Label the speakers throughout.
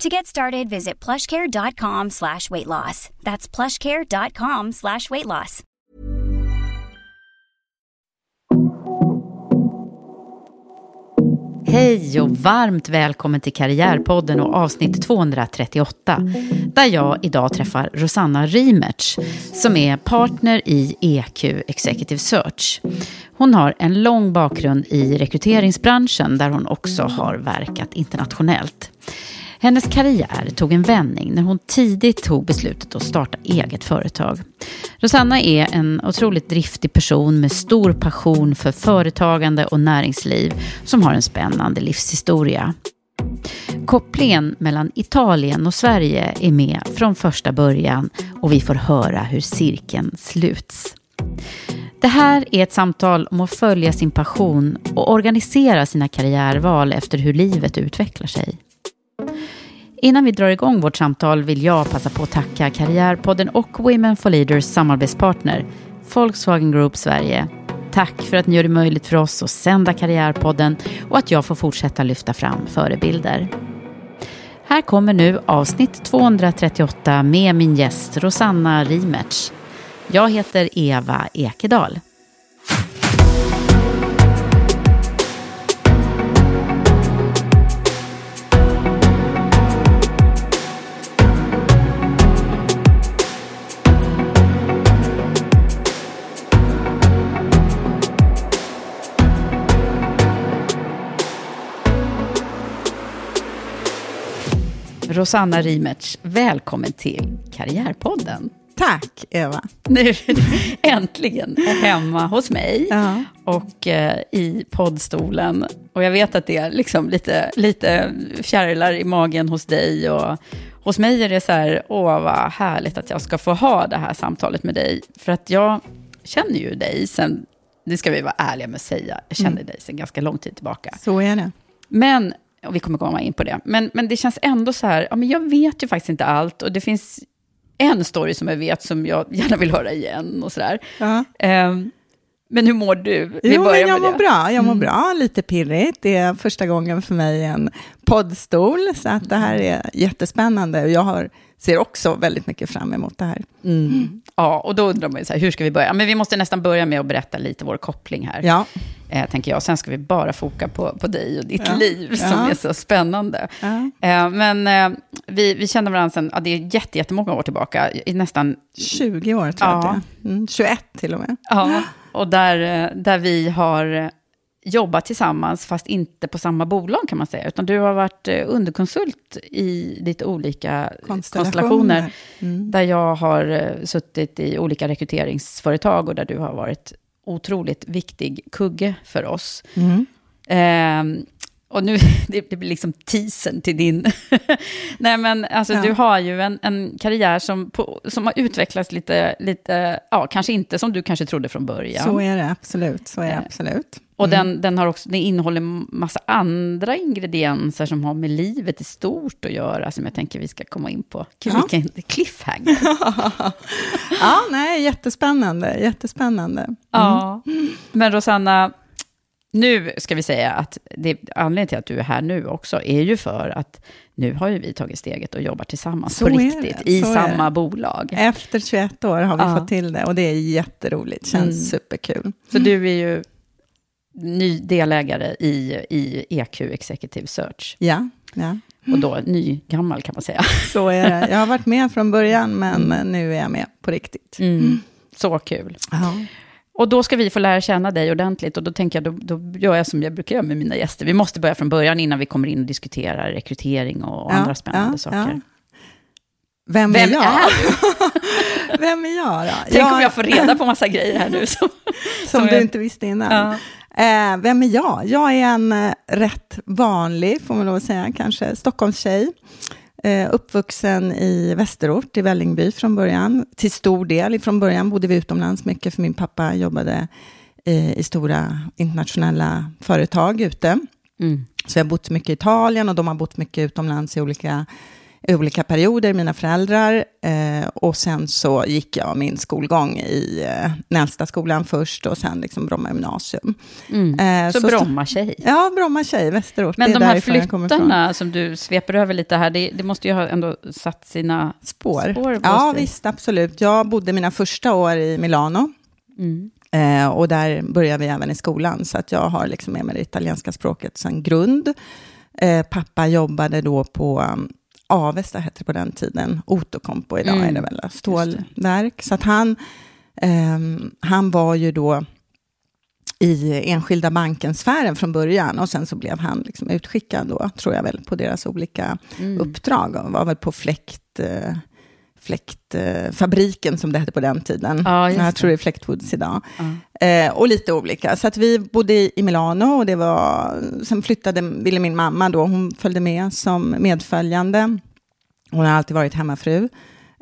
Speaker 1: To get started, visit plushcare.com slash weight loss. That's plushcare.com slash weight loss.
Speaker 2: Hej och varmt välkommen till Karriärpodden och avsnitt 238. Där jag idag träffar Rosanna Rimertz som är partner i EQ Executive Search. Hon har en lång bakgrund i rekryteringsbranschen där hon också har verkat internationellt. Hennes karriär tog en vändning när hon tidigt tog beslutet att starta eget företag. Rosanna är en otroligt driftig person med stor passion för företagande och näringsliv som har en spännande livshistoria. Kopplingen mellan Italien och Sverige är med från första början och vi får höra hur cirkeln sluts. Det här är ett samtal om att följa sin passion och organisera sina karriärval efter hur livet utvecklar sig. Innan vi drar igång vårt samtal vill jag passa på att tacka Karriärpodden och Women for Leaders samarbetspartner Volkswagen Group Sverige. Tack för att ni gör det möjligt för oss att sända Karriärpodden och att jag får fortsätta lyfta fram förebilder. Här kommer nu avsnitt 238 med min gäst Rosanna Rimertz. Jag heter Eva Ekedal. Rosanna Rimertz, välkommen till Karriärpodden.
Speaker 3: Tack, Eva.
Speaker 2: Nu är du äntligen hemma hos mig
Speaker 3: Ja.
Speaker 2: och eh, i poddstolen. Och jag vet att det är liksom lite, lite fjärilar i magen hos dig. Och hos mig är det så här, åh vad härligt att jag ska få ha det här samtalet med dig. För att jag känner ju dig sen, det ska vi vara ärliga med att säga, jag känner dig sen ganska lång tid tillbaka.
Speaker 3: Så är det.
Speaker 2: Men, och vi kommer komma in på det, men, men det känns ändå så här, ja, men jag vet ju faktiskt inte allt och det finns en story som jag vet som jag gärna vill höra igen och sådär.
Speaker 3: Ja.
Speaker 2: Ehm, men hur mår du? Vi
Speaker 3: Jo, men jag mår
Speaker 2: det.
Speaker 3: bra. Jag mår
Speaker 2: Mm.
Speaker 3: bra, lite pirrigt. Det är första gången för mig i en poddstol, så att det här är jättespännande. Och jag har, ser också väldigt mycket fram emot det här.
Speaker 2: Mm. Ja, och då undrar man ju så här, hur ska vi börja? Men vi måste nästan börja med att berätta lite vår koppling här,
Speaker 3: Ja,
Speaker 2: eh, tänker jag. Sen ska vi bara foka på, på dig och ditt
Speaker 3: Ja.
Speaker 2: liv, som
Speaker 3: Ja.
Speaker 2: är så spännande.
Speaker 3: ja.
Speaker 2: Eh, men eh, vi, vi känner varandra sedan, ja, det är jätte, jättemånga år tillbaka, i nästan
Speaker 3: 20 år tror jag
Speaker 2: Ja.
Speaker 3: det är. Mm, 21 till och med.
Speaker 2: Ja, och där, eh, där vi har eh, jobbat tillsammans, fast inte på samma bolag kan man säga, utan du har varit eh, underkonsult i lite olika konstellationer,
Speaker 3: Mm.
Speaker 2: där jag har eh, suttit i olika rekryteringsföretag och där du har varit otroligt viktig kugge för oss.
Speaker 3: Mm.
Speaker 2: Ehm, och nu, det, det blir liksom teasern till din... Nej men alltså
Speaker 3: Ja.
Speaker 2: du har ju en, en karriär som, på, som har utvecklats lite, lite, ja kanske inte som du kanske trodde från början.
Speaker 3: Så är det absolut. Så är det
Speaker 2: Eh,
Speaker 3: absolut.
Speaker 2: Och den, den, har också, den innehåller massa andra ingredienser som har med livet i stort att göra, som jag tänker vi ska komma in på. Gud,
Speaker 3: Ja.
Speaker 2: vilken cliffhanger.
Speaker 3: Ja, nej, jättespännande. Jättespännande.
Speaker 2: Ja. Men Rosanna, nu ska vi säga att det, anledningen till att du är här nu också är ju för att nu har ju vi tagit steget och jobbar tillsammans
Speaker 3: Så
Speaker 2: på riktigt i samma bolag.
Speaker 3: Efter 21 år har vi
Speaker 2: Ja.
Speaker 3: fått till det och det är jätteroligt. Känns
Speaker 2: Mm.
Speaker 3: superkul.
Speaker 2: Så du är ju ny delägare i, i EQ Executive Search.
Speaker 3: Ja, ja,
Speaker 2: Och då ny gammal kan man säga.
Speaker 3: så är det. Jag har varit med från början, men nu är jag med på riktigt.
Speaker 2: Mm. Så kul.
Speaker 3: Ja.
Speaker 2: Och då ska vi få lära känna dig ordentligt och då tänker jag, då, då gör jag som jag brukar göra med mina gäster. Vi måste börja från början innan vi kommer in och diskuterar rekrytering och
Speaker 3: Ja,
Speaker 2: andra spännande
Speaker 3: ja,
Speaker 2: saker.
Speaker 3: Vem,
Speaker 2: Vem
Speaker 3: är jag?
Speaker 2: är
Speaker 3: Vem är jag då?
Speaker 2: Tänk om jag får reda på massa grejer här nu. Som,
Speaker 3: Som,
Speaker 2: som
Speaker 3: du
Speaker 2: jag-
Speaker 3: inte visste innan. Eh, vem är jag? Jag är en eh, rätt vanlig, får man lov att säga, kanske Stockholmstjej. Eh, uppvuxen i Västerort, i Vällingby från början. Till stor del från början bodde vi utomlands mycket, för min pappa jobbade eh, i stora internationella företag ute.
Speaker 2: Mm.
Speaker 3: Så jag har bott mycket i Italien och de har bott mycket utomlands i olika, i olika perioder, mina föräldrar. Eh, och sen så gick jag min skolgång i eh, Nälsta skolan först och sen liksom Bromma gymnasium.
Speaker 2: Mm.
Speaker 3: Eh,
Speaker 2: Så,
Speaker 3: så-
Speaker 2: Bromma-tjej.
Speaker 3: Ja, Bromma tjej, Västerort.
Speaker 2: Men de här flyttarna som du sveper över lite här, det, det måste ju ha ändå satt sina
Speaker 3: Spår.
Speaker 2: spår
Speaker 3: ja, visst, absolut. Jag bodde mina första år i Milano.
Speaker 2: Mm.
Speaker 3: Eh, och där började vi även i skolan, så att jag har liksom med mig det italienska språket som grund. Eh, pappa jobbade då på Avesta, hette det på den tiden, Outokumpu, idag
Speaker 2: Mm,
Speaker 3: är det väl, stålverk. Så att han, ehm, han var ju då i enskilda bankensfären från början och sen så blev han liksom utskickad då, tror jag väl, på deras olika
Speaker 2: Mm.
Speaker 3: uppdrag. Och var väl på fläkt, eh, fläktfabriken som det hette på den tiden.
Speaker 2: Ja,
Speaker 3: jag tror det är Fläktwoods idag.
Speaker 2: Ja.
Speaker 3: Eh, och lite olika. Så att vi bodde i, Milano och det var, sen flyttade, ville min mamma då, hon följde med som medföljande. Hon har alltid varit hemmafru.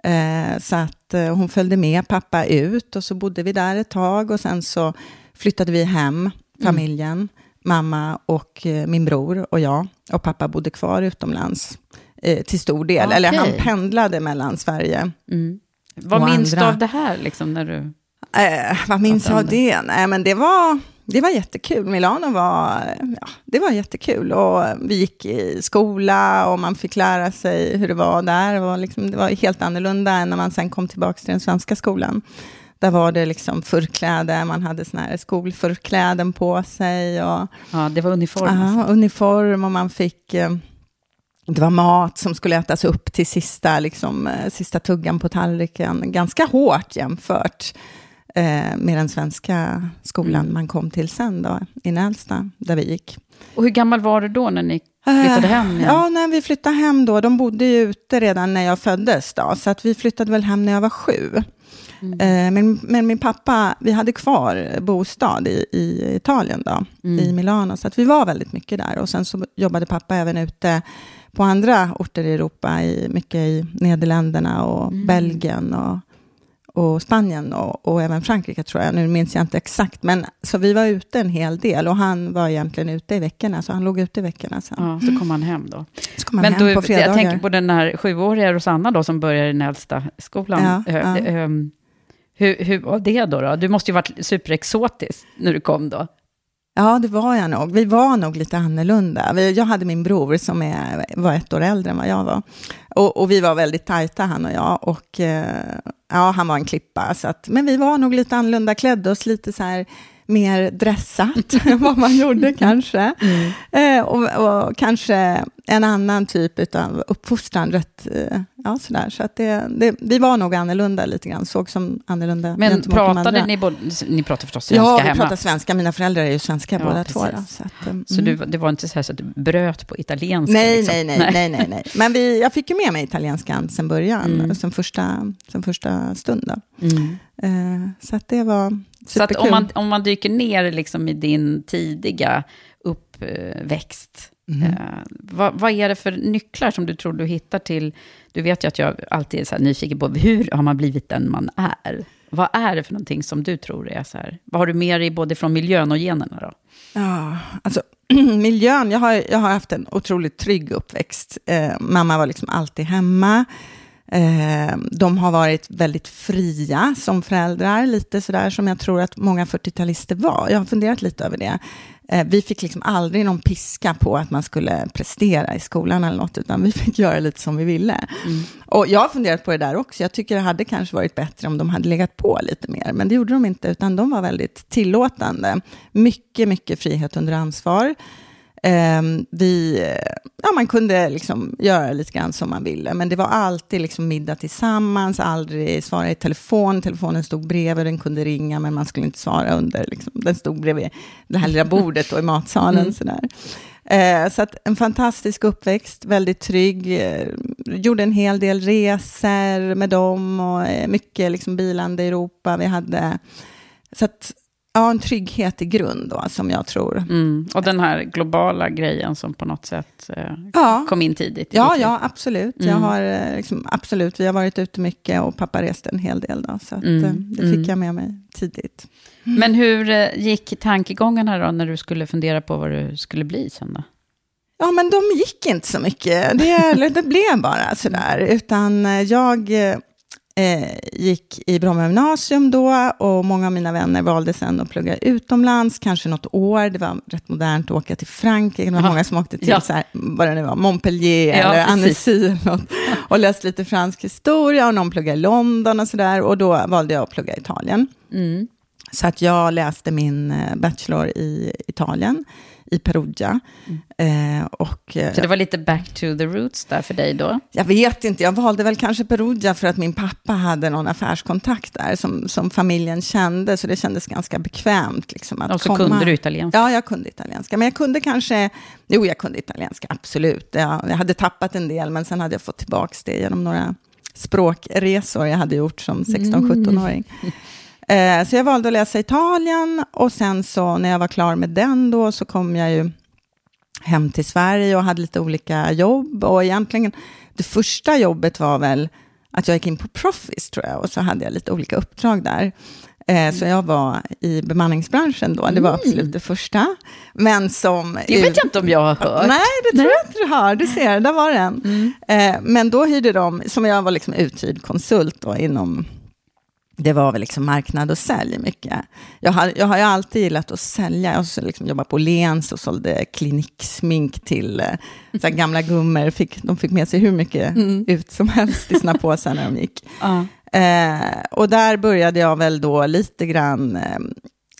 Speaker 3: Eh, så att eh, hon följde med pappa ut och så bodde vi där ett tag och sen så flyttade vi hem, familjen, mamma och eh, min bror och jag. Och pappa bodde kvar utomlands eh, till stor del. Eller han pendlade mellan Sverige
Speaker 2: Mm. Vad
Speaker 3: Och
Speaker 2: minns du av det här, liksom, när du...
Speaker 3: Eh, vad minns jag av det? Nej, men det var, det var jättekul. Milano var, ja, det var jättekul. Och vi gick i skola och man fick lära sig hur det var där. Det var, liksom, det var helt annorlunda än när man sen kom tillbaka till den svenska skolan. Där var det liksom förkläde, man hade såna här skolförkläden på sig. Och,
Speaker 2: Ja, det var uniform. alltså.
Speaker 3: Ja, uniform och man fick... Eh, det var mat som skulle ätas upp till sista, liksom, eh, sista tuggan på tallriken. Ganska hårt jämfört eh, med den svenska skolan
Speaker 2: Mm.
Speaker 3: man kom till sen då, i Nälsta, där vi gick.
Speaker 2: Och hur gammal var du då när ni flyttade
Speaker 3: Eh,
Speaker 2: hem igen?
Speaker 3: Ja, när vi flyttade hem då, de bodde ju ute redan när jag föddes då, så att vi flyttade väl hem när jag var sju.
Speaker 2: Mm.
Speaker 3: Eh, men, men min pappa, vi hade kvar bostad i, i Italien då,
Speaker 2: Mm.
Speaker 3: i Milano, så att vi var väldigt mycket där. Och sen så jobbade pappa även ute på andra orter i Europa, i, mycket i Nederländerna och
Speaker 2: Mm.
Speaker 3: Belgien och, och Spanien och, och även Frankrike tror jag. Nu minns jag inte exakt, men så vi var ute en hel del och han var egentligen ute i veckorna, så han låg ute i veckorna sen.
Speaker 2: Ja, så kom han hem då.
Speaker 3: Så kom han
Speaker 2: Men
Speaker 3: hem
Speaker 2: då,
Speaker 3: på fredagar.
Speaker 2: jag tänker på den här sjuåriga Rosanna då, som börjar i den äldsta skolan.
Speaker 3: Ja, ja.
Speaker 2: hur, hur var det då, då? Du måste ju varit superexotisk när du kom då.
Speaker 3: Ja, det var jag nog. Vi var nog lite annorlunda. Jag hade min bror som är, var ett år äldre än vad jag var. Och, och vi var väldigt tajta, han och jag. Och eh, ja, han var en klippa. Så att, men vi var nog lite annorlunda, klädde oss lite så här mer dressat än vad man gjorde kanske. Eh, och, och kanske en annan typ av uppfostran, rätt, eh, ja sådär. Så att det, det, vi var nog annorlunda lite grann, såg som annorlunda
Speaker 2: Men pratade ni, både, ni pratade förstås svenska
Speaker 3: Ja, vi
Speaker 2: hemma?
Speaker 3: pratar svenska. Mina föräldrar är ju svenska
Speaker 2: Ja,
Speaker 3: båda två. Då,
Speaker 2: precis.
Speaker 3: så att, mm.
Speaker 2: Så du, det var inte så, här så att du bröt på italienska?
Speaker 3: Nej,
Speaker 2: liksom?
Speaker 3: nej, nej, nej, nej, nej. Men vi, jag fick ju med mig italienskan sen början,
Speaker 2: Mm.
Speaker 3: sen, första, sen första stund. Då.
Speaker 2: Mm.
Speaker 3: Eh, så att det var
Speaker 2: Så att om man, om man dyker ner liksom i din tidiga uppväxt, Mm. Eh, vad, vad, är det för nycklar som du tror du hittar till... Du vet ju att jag alltid är så nyfiken på hur har man blivit den man är? Vad är det för någonting som du tror är så här? Vad har du med dig både från miljön och generna då?
Speaker 3: Ja, alltså miljön. Jag har, jag har haft en otroligt trygg uppväxt. Eh, mamma var liksom alltid hemma. Eh, de har varit väldigt fria som föräldrar, lite sådär som jag tror att många 40-talister var. Jag har funderat lite över det. Eh, vi fick liksom aldrig någon piska på att man skulle prestera i skolan eller något, utan vi fick göra lite som vi ville. Mm. Och jag har funderat på det där också. Jag tycker det hade kanske varit bättre om de hade legat på lite mer, men det gjorde de inte, utan de var väldigt tillåtande. Mycket, mycket frihet under ansvar. Um, vi, ja, man kunde liksom göra lite grann som man ville, men det var alltid liksom middag tillsammans, aldrig svara i telefon. Telefonen stod bredvid, den kunde ringa, men man skulle inte svara under. Liksom. Den stod bredvid det här lilla bordet då, i matsalen. Mm. Sådär. Uh, så att en fantastisk uppväxt, väldigt trygg. Uh, gjorde en hel del resor med dem och uh, mycket liksom bilande i Europa. Vi hade... Så att, Ja, en trygghet i grund då, som jag tror.
Speaker 2: Mm. Och den här globala grejen som på något sätt eh, ja. kom in tidigt.
Speaker 3: Ja, ja, absolut. Mm. Jag har, eh, liksom, absolut. Vi har varit ute mycket och pappa reste en hel del. Då, så att, mm. Eh, det fick mm. jag med mig tidigt.
Speaker 2: Men hur eh, gick tankegångarna då, när du skulle fundera på vad du skulle bli sen då?
Speaker 3: Ja, men de gick inte så mycket. Det, det blev bara sådär. Utan jag eh, gick i Bromma gymnasium då och många av mina vänner valde sen att plugga utomlands, kanske något år. Det var rätt modernt att åka till Frankrike. Det var ja. många som åkte till ja. så här, vad det nu var, Montpellier ja, eller Annecy och läste lite fransk historia och någon pluggade i London och sådär. Och då valde jag att plugga Italien. Mm. Så att jag läste min eh, bachelor i Italien i Perugia. Mm. Eh, och,
Speaker 2: så det var lite back to the roots där för dig då?
Speaker 3: Jag vet inte, jag valde väl kanske Perugia för att min pappa hade någon affärskontakt där som, som familjen kände, så det kändes ganska bekvämt. Liksom, att
Speaker 2: och så
Speaker 3: komma.
Speaker 2: kunde du italienska?
Speaker 3: Ja, jag kunde italienska. Men jag kunde kanske, jo jag kunde italienska, absolut. Jag, jag hade tappat en del, men sen hade jag fått tillbaka det genom några språkresor jag hade gjort som 16-17-åring. Mm. Eh, så jag valde att läsa Italien och sen så när jag var klar med den då så kom jag ju hem till Sverige och hade lite olika jobb. Och egentligen, det första jobbet var väl att jag gick in på Proffice tror jag och så hade jag lite olika uppdrag där. Eh, så jag var i bemanningsbranschen då, det var mm. absolut det första. Men som...
Speaker 2: Det vet jag inte om jag har hört.
Speaker 3: Nej, det tror jag inte du har. Du ser, där var den. Mm. Eh, men då hyrde de, som jag var liksom uthyrd konsult då inom det var väl liksom marknad och sälj mycket. Jag har, jag har ju alltid gillat att sälja. Jag har liksom jobbat på Lens och sålde kliniksmink till eh, så gamla gummor. Fick, de fick med sig hur mycket mm. ut som helst i sina påsar när de gick. Uh. Eh, och där började jag väl då lite grann, eh,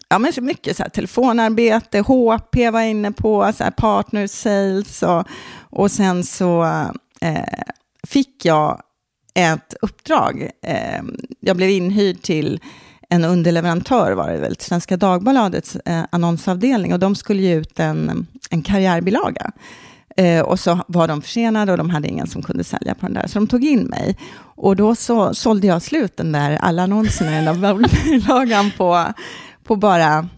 Speaker 3: ja men så mycket så här, telefonarbete, HP var inne på, så här, partner sales och, och sen så eh, fick jag ett uppdrag. Ehm, jag blev inhyrd till en underleverantör var det väl, till Svenska Dagbladets eh, annonsavdelning och de skulle ge ut en, en karriärbilaga. Eh, och så var de försenade och de hade ingen som kunde sälja på den där, så de tog in mig. Och då så sålde jag slut den där, alla annonserna i den där bilagan på, på bara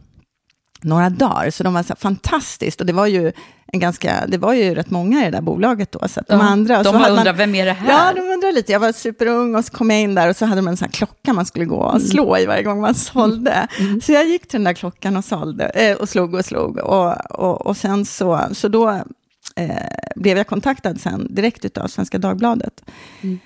Speaker 3: några dagar. Så de var så fantastiskt. Och det var ju en ganska, det var ju rätt många i det där bolaget då. Så de,
Speaker 2: andra, de undrar, man, vem är det här?
Speaker 3: Ja, de undrar lite. Jag var superung och så kom jag in där och så hade de en sån här klocka man skulle gå och mm. slå i varje gång man sålde. Mm. mm. Så jag gick till den där klockan och, sålde, eh, och slog och slog. Och, och, och sen så, så då eh, blev jag kontaktad sen direkt av Svenska Dagbladet. Mm.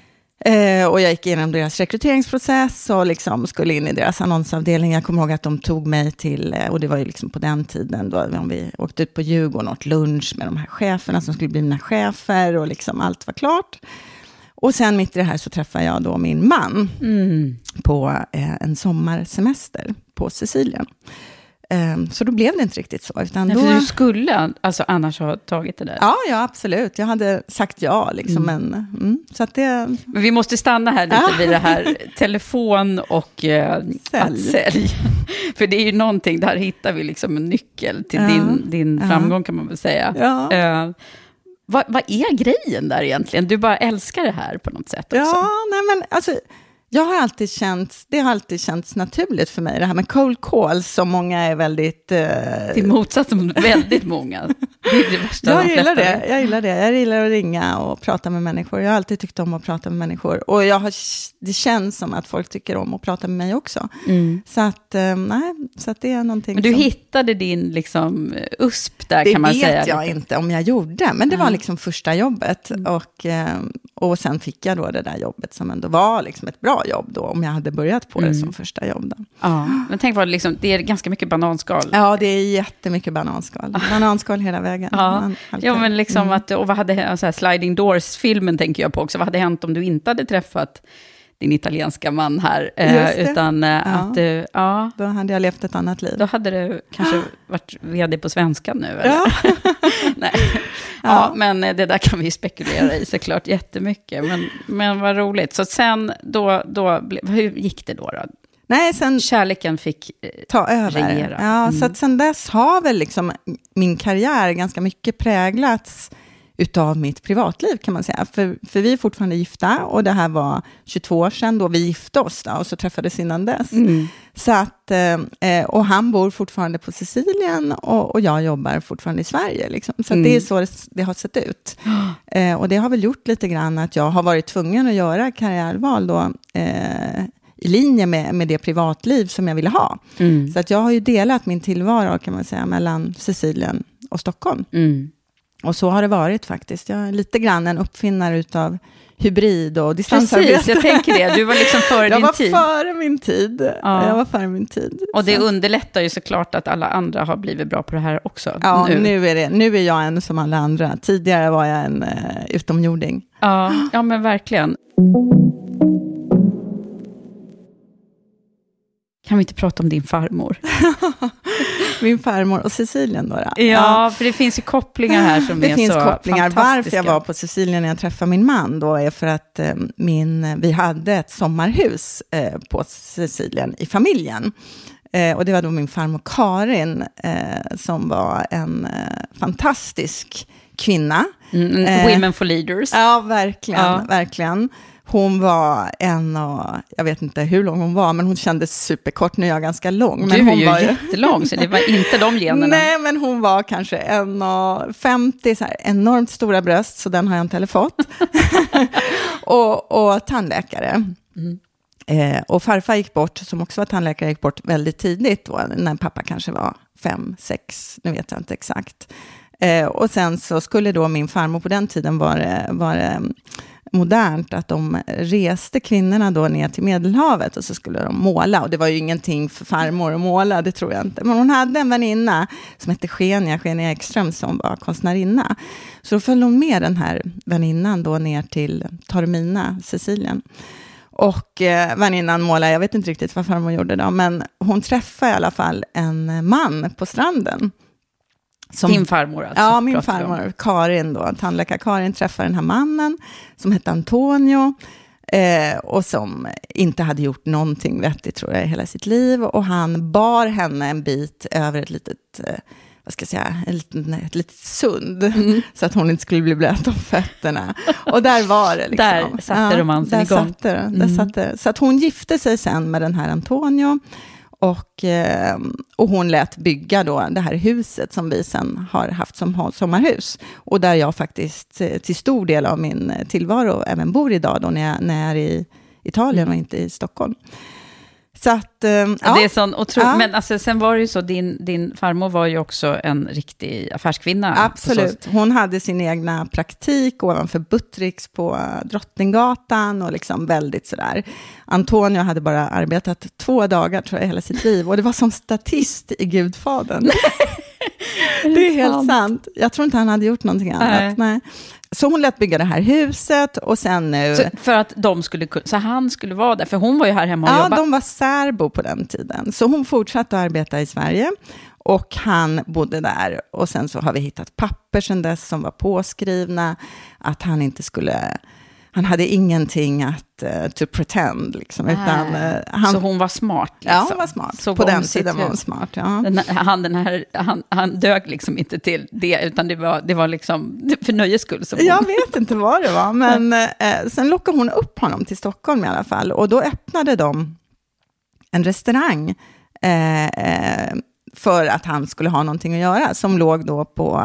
Speaker 3: Eh, och jag gick igenom deras rekryteringsprocess och liksom skulle in i deras annonsavdelning. Jag kommer ihåg att de tog mig till, eh, och det var ju liksom på den tiden, då vi åkte ut på Djurgården och åt lunch med de här cheferna som skulle bli mina chefer och liksom allt var klart. Och sen mitt i det här så träffade jag då min man mm. på eh, en sommarsemester på Sicilien. Ehm, så då blev det inte riktigt så. Utan
Speaker 2: Nej,
Speaker 3: då...
Speaker 2: du skulle alltså annars ha tagit det där?
Speaker 3: Ja, ja absolut. Jag hade sagt ja. Liksom, mm. men, mm, så att det...
Speaker 2: men vi måste stanna här lite vid det här telefon och eh, sälj. sälj. för det är ju någonting, där hittar vi liksom en nyckel till ja. din, din ja. framgång kan man väl säga. Ja. Eh, vad, vad, är grejen där egentligen? Du bara älskar det här på något sätt också?
Speaker 3: Ja, nej men alltså Jag har alltid känt, det har alltid känts naturligt för mig, det här med cold calls, som många är väldigt... Eh...
Speaker 2: Till motsats mot väldigt många. Det är det värsta
Speaker 3: jag gillar det, jag gillar det. Jag gillar att ringa och prata med människor. Jag har alltid tyckt om att prata med människor. Och jag har, det känns som att folk tycker om att prata med mig också. Mm. Så, att, eh, nej, så att det är någonting
Speaker 2: Men du
Speaker 3: som...
Speaker 2: hittade din liksom, USP där
Speaker 3: det
Speaker 2: kan man säga.
Speaker 3: Det vet jag inte om jag gjorde, men det mm. var liksom första jobbet. Mm. Och, eh, och sen fick jag då det där jobbet som ändå var liksom ett bra jobb då, om jag hade börjat på mm. det som första jobb. Då.
Speaker 2: Ja, men tänk vad liksom, det är ganska mycket bananskal.
Speaker 3: Ja, det är jättemycket bananskal. Bananskal hela vägen.
Speaker 2: Ja, ja men liksom mm. att, och vad hade, så här, Sliding Doors-filmen tänker jag på också, vad hade hänt om du inte hade träffat din italienska man här. Eh, utan eh, ja. att du, ja.
Speaker 3: Då hade jag levt ett annat liv.
Speaker 2: Då hade du kanske varit vd på svenska nu. Eller? Ja. Nej. Ja. men eh, det där kan vi spekulera i såklart jättemycket. Men, men vad roligt. Så sen, då, då, hur gick det då? då?
Speaker 3: Nej, sen,
Speaker 2: Kärleken fick eh, ta över. regera.
Speaker 3: Ja, mm. så att sen dess har väl liksom min karriär ganska mycket präglats utav mitt privatliv kan man säga. För, för vi är fortfarande gifta och det här var 22 år sedan då vi gifte oss då, och så träffades innan dess. Mm. Så att, eh, och han bor fortfarande på Sicilien och, och jag jobbar fortfarande i Sverige. Liksom. Så mm. det är så det, det har sett ut. Eh, och det har väl gjort lite grann att jag har varit tvungen att göra karriärval då, eh, i linje med, med det privatliv som jag ville ha. Mm. Så att jag har ju delat min tillvaro kan man säga mellan Sicilien och Stockholm. Mm. Och så har det varit faktiskt. Jag är lite grann en uppfinnare utav hybrid och distansarbete.
Speaker 2: Precis, jag tänker det. Du var liksom före
Speaker 3: din
Speaker 2: tid.
Speaker 3: Jag före min tid. Ja. Jag var före min tid.
Speaker 2: Och det så. underlättar ju såklart att alla andra har blivit bra på det här också.
Speaker 3: Ja, nu, nu är, det, nu är jag en som alla andra. Tidigare var jag en uh, utomjording.
Speaker 2: Ja, ja, men verkligen. Kan vi inte prata om din farmor?
Speaker 3: Min farmor och Sicilien då?
Speaker 2: då. Ja, för det finns ju kopplingar här som
Speaker 3: det
Speaker 2: är
Speaker 3: finns
Speaker 2: så
Speaker 3: kopplingar. Varför jag var på Sicilien när jag träffade min man då är för att eh, min, vi hade ett sommarhus eh, på Sicilien i familjen. Eh, och det var då min farmor Karin eh, som var en eh, fantastisk kvinna.
Speaker 2: Mm, mm women for leaders.
Speaker 3: Ja, verkligen. Ja. verkligen. Hon var en och, jag vet inte hur lång hon var, men hon kändes superkort. Nu är jag ganska lång. Men
Speaker 2: du
Speaker 3: hon är
Speaker 2: ju var jättelång, så det var inte de generna.
Speaker 3: Nej, men hon var kanske 1,50, så här, enormt stora bröst, så den har jag inte heller fått. och, och tandläkare. Mm. Eh, och farfar gick bort, som också var tandläkare, gick bort väldigt tidigt, då, när pappa kanske var fem, sex, nu vet jag inte exakt. Eh, och sen så skulle då min farmor på den tiden vara, vara modernt att de reste kvinnorna då ner till Medelhavet och så skulle de måla. Och det var ju ingenting för farmor att måla, det tror jag inte. Men hon hade en väninna som hette Skenia, Skenia Ekström, som var konstnärinna. Så då följde hon med den här väninnan då ner till Taormina, Sicilien. Och eh, väninnan målade, jag vet inte riktigt vad farmor gjorde då, men hon träffade i alla fall en man på stranden
Speaker 2: som, Din farmor alltså?
Speaker 3: Ja, min farmor, Karin då, tandläkar-Karin, träffade den här mannen som hette Antonio. Eh, och som inte hade gjort någonting vettigt tror jag i hela sitt liv. Och han bar henne en bit över ett litet, eh, vad ska jag säga, ett litet, ett litet sund. Mm. Så att hon inte skulle bli blöt om fötterna. Och där var det. Liksom.
Speaker 2: Där satte ja, romansen där igång.
Speaker 3: Satte, där mm. satte. Så att hon gifte sig sen med den här Antonio. Och, eh, och hon lät bygga då det här huset som vi sen har haft som sommarhus. Och där jag faktiskt eh, till stor del av min tillvaro även bor idag då när jag, när jag är i Italien och inte i Stockholm. Så att, eh, ja.
Speaker 2: Det är sån otro... Ja. Men alltså, sen var det ju så, din, din farmor var ju också en riktig affärskvinna.
Speaker 3: Absolut. Hon hade sin egna praktik ovanför Buttricks på Drottninggatan och liksom väldigt sådär. Antonio hade bara arbetat två dagar tror jag hela sitt liv och det var som statist i Gudfadern. det är helt sant. Jag tror inte han hade gjort någonting annat. Nej. Nej. Så hon lät bygga det här huset och sen nu...
Speaker 2: Så för att de skulle så han skulle vara där, för hon var ju här hemma och
Speaker 3: ja,
Speaker 2: jobbade.
Speaker 3: Ja, de var särbo på den tiden. Så hon fortsatte att arbeta i Sverige och han bodde där. Och sen så har vi hittat papper sen dess som var påskrivna att han inte skulle han hade ingenting att uh, to pretend, liksom, utan uh, han...
Speaker 2: Så hon var smart? Liksom.
Speaker 3: Ja, hon var smart.
Speaker 2: Så
Speaker 3: På den tiden var hon smart, ja.
Speaker 2: Den, han, den här, han, han dög liksom inte till det, utan det var, det var liksom för nöjes skull. Som hon...
Speaker 3: Jag vet inte vad det var, men eh, sen lockade hon upp honom till Stockholm i alla fall. Och då öppnade de en restaurang för att han skulle ha någonting att göra, som låg då på...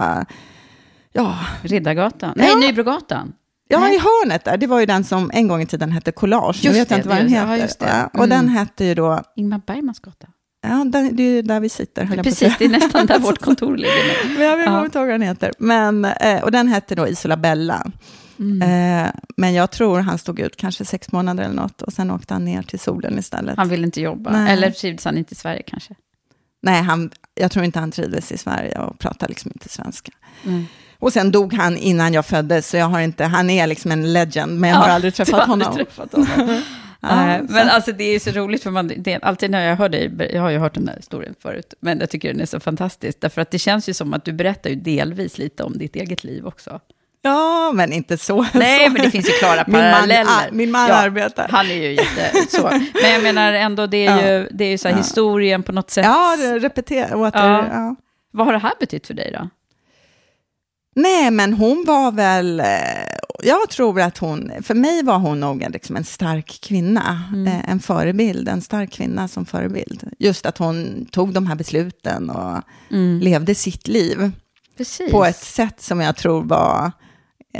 Speaker 3: ja.
Speaker 2: Riddargatan? Nej, ja. Nybrogatan.
Speaker 3: Ja, Nej. i hörnet där. Det var ju den som en gång i tiden hette Collage.
Speaker 2: Just
Speaker 3: nu vet
Speaker 2: det,
Speaker 3: jag inte vad den heter. Ja, just det. Mm. Och den hette ju då...
Speaker 2: Ingmar Bergmans gata.
Speaker 3: Ja, det är där vi sitter.
Speaker 2: Precis, det är nästan där vårt kontor ligger
Speaker 3: nu. Men jag ja. inte vad den heter. Men, eh, och den hette då Isola Bella. Mm. Eh, men jag tror han stod ut kanske sex månader eller något och sen åkte han ner till solen istället.
Speaker 2: Han ville inte jobba, Nej. eller trivdes han inte i Sverige kanske?
Speaker 3: Nej, han, jag tror inte han trivdes i Sverige och pratade liksom inte svenska. Mm. Och sen dog han innan jag föddes, så jag har inte, han är liksom en legend, men jag har aldrig träffat
Speaker 2: aldrig
Speaker 3: honom.
Speaker 2: Träffat honom. ja, men alltså det är så roligt, för man, det, alltid när jag hör dig, jag har ju hört den här historien förut, men jag tycker den är så fantastisk, därför att det känns ju som att du berättar ju delvis lite om ditt eget liv också.
Speaker 3: Ja, men inte så.
Speaker 2: Nej,
Speaker 3: så.
Speaker 2: men det finns ju klara paralleller.
Speaker 3: Min man, min man ja, arbetar.
Speaker 2: Han är ju jätte så. Men jag menar ändå, det är ju, det är ju så här, ja. historien på något sätt.
Speaker 3: Ja, repetera, åter, ja. ja.
Speaker 2: Vad har det här betytt för dig då?
Speaker 3: Nej, men hon var väl, eh, jag tror att hon, för mig var hon nog liksom en stark kvinna, mm. Eh, en förebild, en stark kvinna som förebild. Just att hon tog de här besluten och mm. levde sitt liv.
Speaker 2: Precis.
Speaker 3: På ett sätt som jag tror var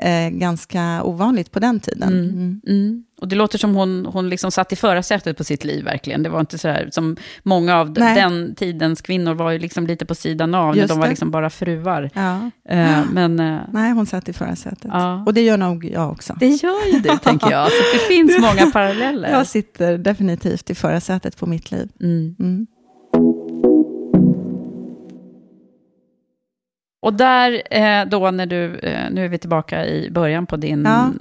Speaker 3: eh, ganska ovanligt på den tiden. Mm.
Speaker 2: Mm. mm. Och det låter som hon, hon liksom satt i förarsätet på sitt liv verkligen. Det var inte så här, som många av Nej. den tidens kvinnor var ju liksom lite på sidan av, Just de var liksom bara fruar.
Speaker 3: Ja.
Speaker 2: Uh, men, uh,
Speaker 3: Nej, hon satt i förarsätet. Ja. Och det gör nog jag också.
Speaker 2: Det gör ju du, tänker jag. Så det finns många paralleller.
Speaker 3: Jag sitter definitivt i förarsätet på mitt liv.
Speaker 2: Mm. Och där, eh, då när du, eh, nu är vi tillbaka i början på din, ja.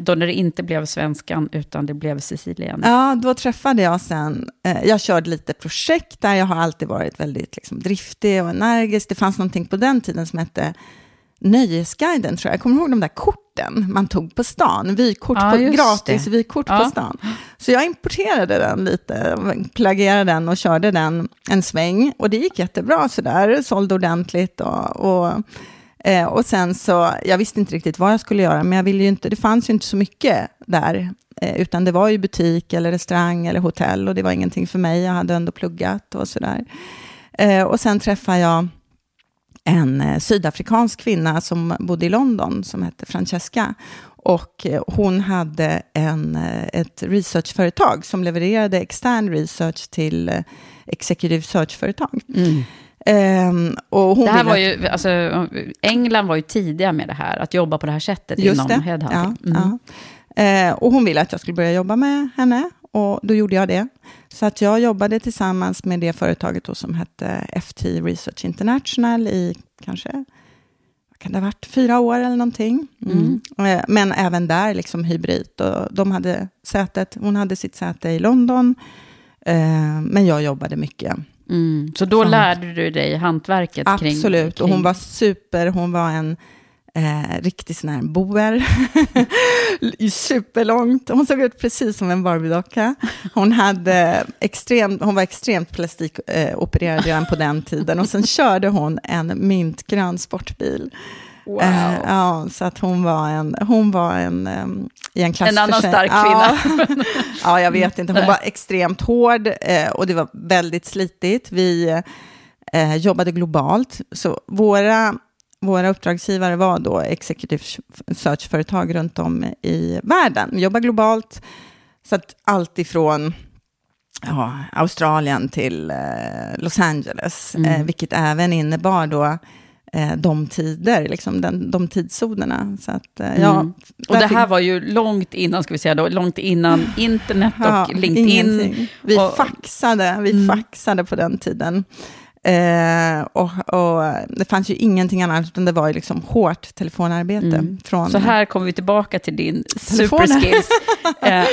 Speaker 2: då när det inte blev svenskan, utan det blev Sicilien.
Speaker 3: Ja, då träffade jag sen, eh, jag körde lite projekt där, jag har alltid varit väldigt liksom, driftig och energisk. Det fanns någonting på den tiden som hette Nöjesguiden, tror jag. Jag kommer ihåg de där korten man tog på stan. Vykort ja, på, gratis det. vykort ja. på stan. Så jag importerade den lite, plagierade den och körde den en sväng. Och det gick jättebra sådär, sålde ordentligt. Och, och, eh, och sen så, jag visste inte riktigt vad jag skulle göra, men jag ville ju inte, det fanns ju inte så mycket där. Eh, utan det var ju butik eller restaurang eller hotell och det var ingenting för mig. Jag hade ändå pluggat och sådär. Eh, och sen träffade jag en eh, sydafrikansk kvinna som bodde i London, som hette Francesca. Och eh, hon hade en, eh, ett researchföretag som levererade extern research till executive search-företag. Mm. Um, och hon
Speaker 2: det här var ju, alltså, England var ju tidiga med det här, att jobba på det här sättet
Speaker 3: Just
Speaker 2: inom
Speaker 3: det.
Speaker 2: headhunting.
Speaker 3: Ja, mm. ja. Uh, och hon ville att jag skulle börja jobba med henne, och då gjorde jag det. Så att jag jobbade tillsammans med det företaget då som hette FT Research International i kanske kan det ha varit fyra år eller någonting. Mm. Mm. Men även där liksom hybrid. Och de hade sätet, hon hade sitt säte i London, eh, men jag jobbade mycket.
Speaker 2: Mm. Så då Som, lärde du dig hantverket?
Speaker 3: Absolut, kring, kring... och hon var super, hon var en Eh, riktig sån här boer. Superlångt. Hon såg ut precis som en Barbie-docka. Hon, hade extrem, hon var extremt plastikopererad eh, redan på den tiden. Och sen körde hon en mintgrön sportbil.
Speaker 2: Wow. Eh,
Speaker 3: ja, så att hon var en, hon var en, um, i en klass
Speaker 2: En annan stark kvinna.
Speaker 3: Ja, ja, jag vet inte. Hon var extremt hård eh, och det var väldigt slitigt. Vi eh, jobbade globalt, så våra våra uppdragsgivare var då executive search-företag runt om i världen. Vi jobbar globalt, så att allt ifrån ja, Australien till eh, Los Angeles, mm. eh, vilket även innebar då eh, de tider, liksom den, de tidszonerna. Så att, eh, ja, mm.
Speaker 2: Och det här var ju långt innan, ska vi säga då, långt innan internet och ja, LinkedIn.
Speaker 3: Ingenting. Vi och, faxade, vi mm. faxade på den tiden. Eh, och, och det fanns ju ingenting annat, utan det var ju liksom hårt telefonarbete.
Speaker 2: Mm.
Speaker 3: Från,
Speaker 2: Så här kommer vi tillbaka till din superskills. eh,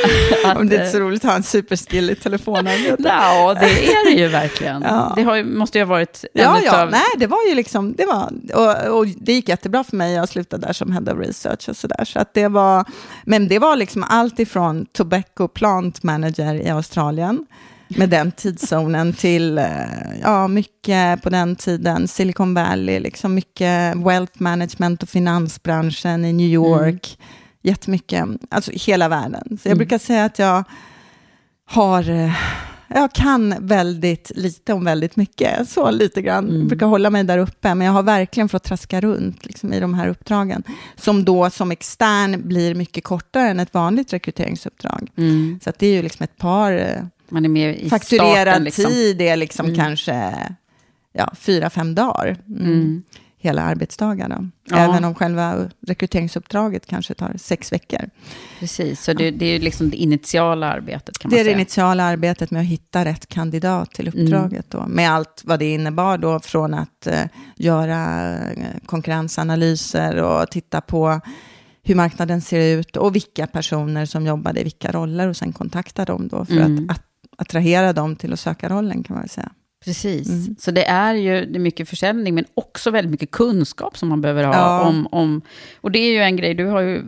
Speaker 2: att,
Speaker 3: Om det är inte så
Speaker 2: eh,
Speaker 3: roligt att ha en superskill i telefonarbete.
Speaker 2: Ja, det är det ju verkligen.
Speaker 3: Ja.
Speaker 2: Det har måste ju ha varit en
Speaker 3: Ja, ja,
Speaker 2: utav...
Speaker 3: nej, det var ju liksom, det var, och, och det gick jättebra för mig, jag slutade där som head of research och sådär, så att det var, men det var liksom allt ifrån tobacco plant manager i Australien, med den tidszonen till, eh, ja, mycket på den tiden, Silicon Valley, liksom mycket wealth management och finansbranschen i New York, jättemycket, alltså hela världen. Så jag brukar säga att jag har, eh, jag kan väldigt lite om väldigt mycket, så lite grann. Jag brukar hålla mig där uppe, men jag har verkligen fått traska runt liksom, i de här uppdragen, som då som extern blir mycket kortare än ett vanligt rekryteringsuppdrag.
Speaker 2: Mm.
Speaker 3: Så det är ju liksom ett par eh,
Speaker 2: Man är med i
Speaker 3: fakturerad
Speaker 2: starten. Liksom.
Speaker 3: tid, är liksom kanske ja, fyra, fem dagar. Mm.
Speaker 2: Mm.
Speaker 3: Hela arbetsdagarna.
Speaker 2: Ja.
Speaker 3: Även om själva rekryteringsuppdraget kanske tar sex veckor.
Speaker 2: Precis, så det, det är ju liksom det initiala arbetet kan man
Speaker 3: Det är det initiala arbetet med att hitta rätt kandidat till
Speaker 2: Mm.
Speaker 3: uppdraget. Då, med allt vad det innebar då, från att eh, göra eh, konkurrensanalyser och titta på hur marknaden ser ut och vilka personer som jobbade i vilka roller och sen kontakta dem då för
Speaker 2: Mm.
Speaker 3: att, att attrahera dem till att söka rollen kan man väl säga.
Speaker 2: Precis,
Speaker 3: Mm.
Speaker 2: så det är ju det är mycket försäljning, men också väldigt mycket kunskap som man behöver ha.
Speaker 3: Ja.
Speaker 2: Om, om, och det är ju en grej, du har ju,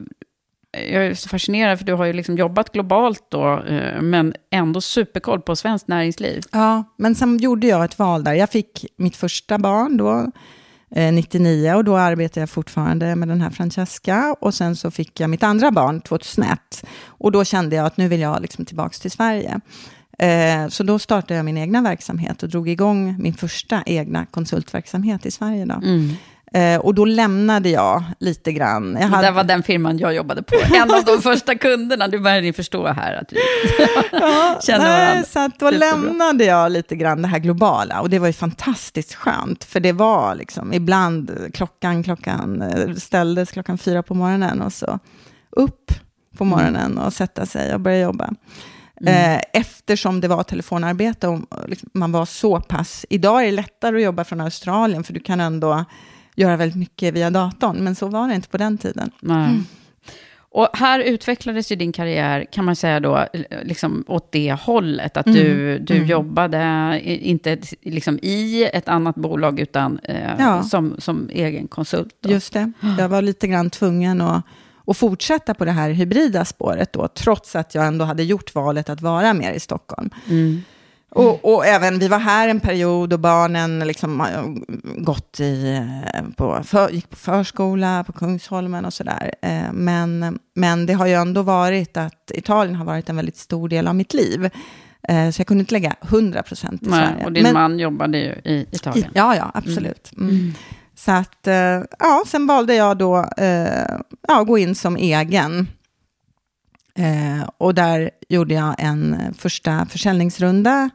Speaker 2: jag är så fascinerad, för du har ju liksom jobbat globalt då, eh, men ändå superkoll på svenskt näringsliv.
Speaker 3: Ja, men sen gjorde jag ett val där. Jag fick mitt första barn då, eh, 99, och då arbetade jag fortfarande med den här Francesca. Och sen så fick jag mitt andra barn 2001. Och då kände jag att nu vill jag liksom tillbaka till Sverige. Eh, så då startade jag min egna verksamhet och drog igång min första egna konsultverksamhet i Sverige. Då.
Speaker 2: Mm.
Speaker 3: Eh, och då lämnade jag lite grann. Jag
Speaker 2: Det var den firman jag jobbade på. En av de första kunderna. Du börjar ni förstå här att vi känner
Speaker 3: Nej,
Speaker 2: varandra.
Speaker 3: så att då
Speaker 2: Superbra.
Speaker 3: lämnade jag lite grann det här globala. Och det var ju fantastiskt skönt. För det var liksom ibland klockan, klockan eh, ställdes klockan fyra på morgonen. Och så upp på
Speaker 2: Mm.
Speaker 3: morgonen och sätta sig och börja jobba. Eh, eftersom det var telefonarbete och liksom, man var så pass... Idag är det lättare att jobba från Australien, för du kan ändå göra väldigt mycket via datorn. Men så var det inte på den tiden.
Speaker 2: Nej. Och här utvecklades ju din karriär, kan man säga då, liksom åt det hållet. Att du, du jobbade i- inte liksom i ett annat bolag, utan eh,
Speaker 3: Ja.
Speaker 2: som, som egen konsult. Då.
Speaker 3: Just det. Jag var lite grann tvungen att, att fortsätta på det här hybrida spåret då, trots att jag ändå hade gjort valet att vara mer i Stockholm.
Speaker 2: Mm.
Speaker 3: Och, och även, vi var här en period och barnen liksom gått i, eh, på, för, gick på förskola på Kungsholmen och sådär. Eh, Men, men det har ju ändå varit att Italien har varit en väldigt stor del av mitt liv. Eh, Så jag kunde inte lägga 100 procent i
Speaker 2: Nej,
Speaker 3: Sverige.
Speaker 2: och din
Speaker 3: Men-
Speaker 2: man jobbade ju i Italien.
Speaker 3: Ja, ja, absolut. Mm. Så att, eh, ja, sen valde jag då eh, ja, att gå in som egen. Eh, och där gjorde jag en första försäljningsrunda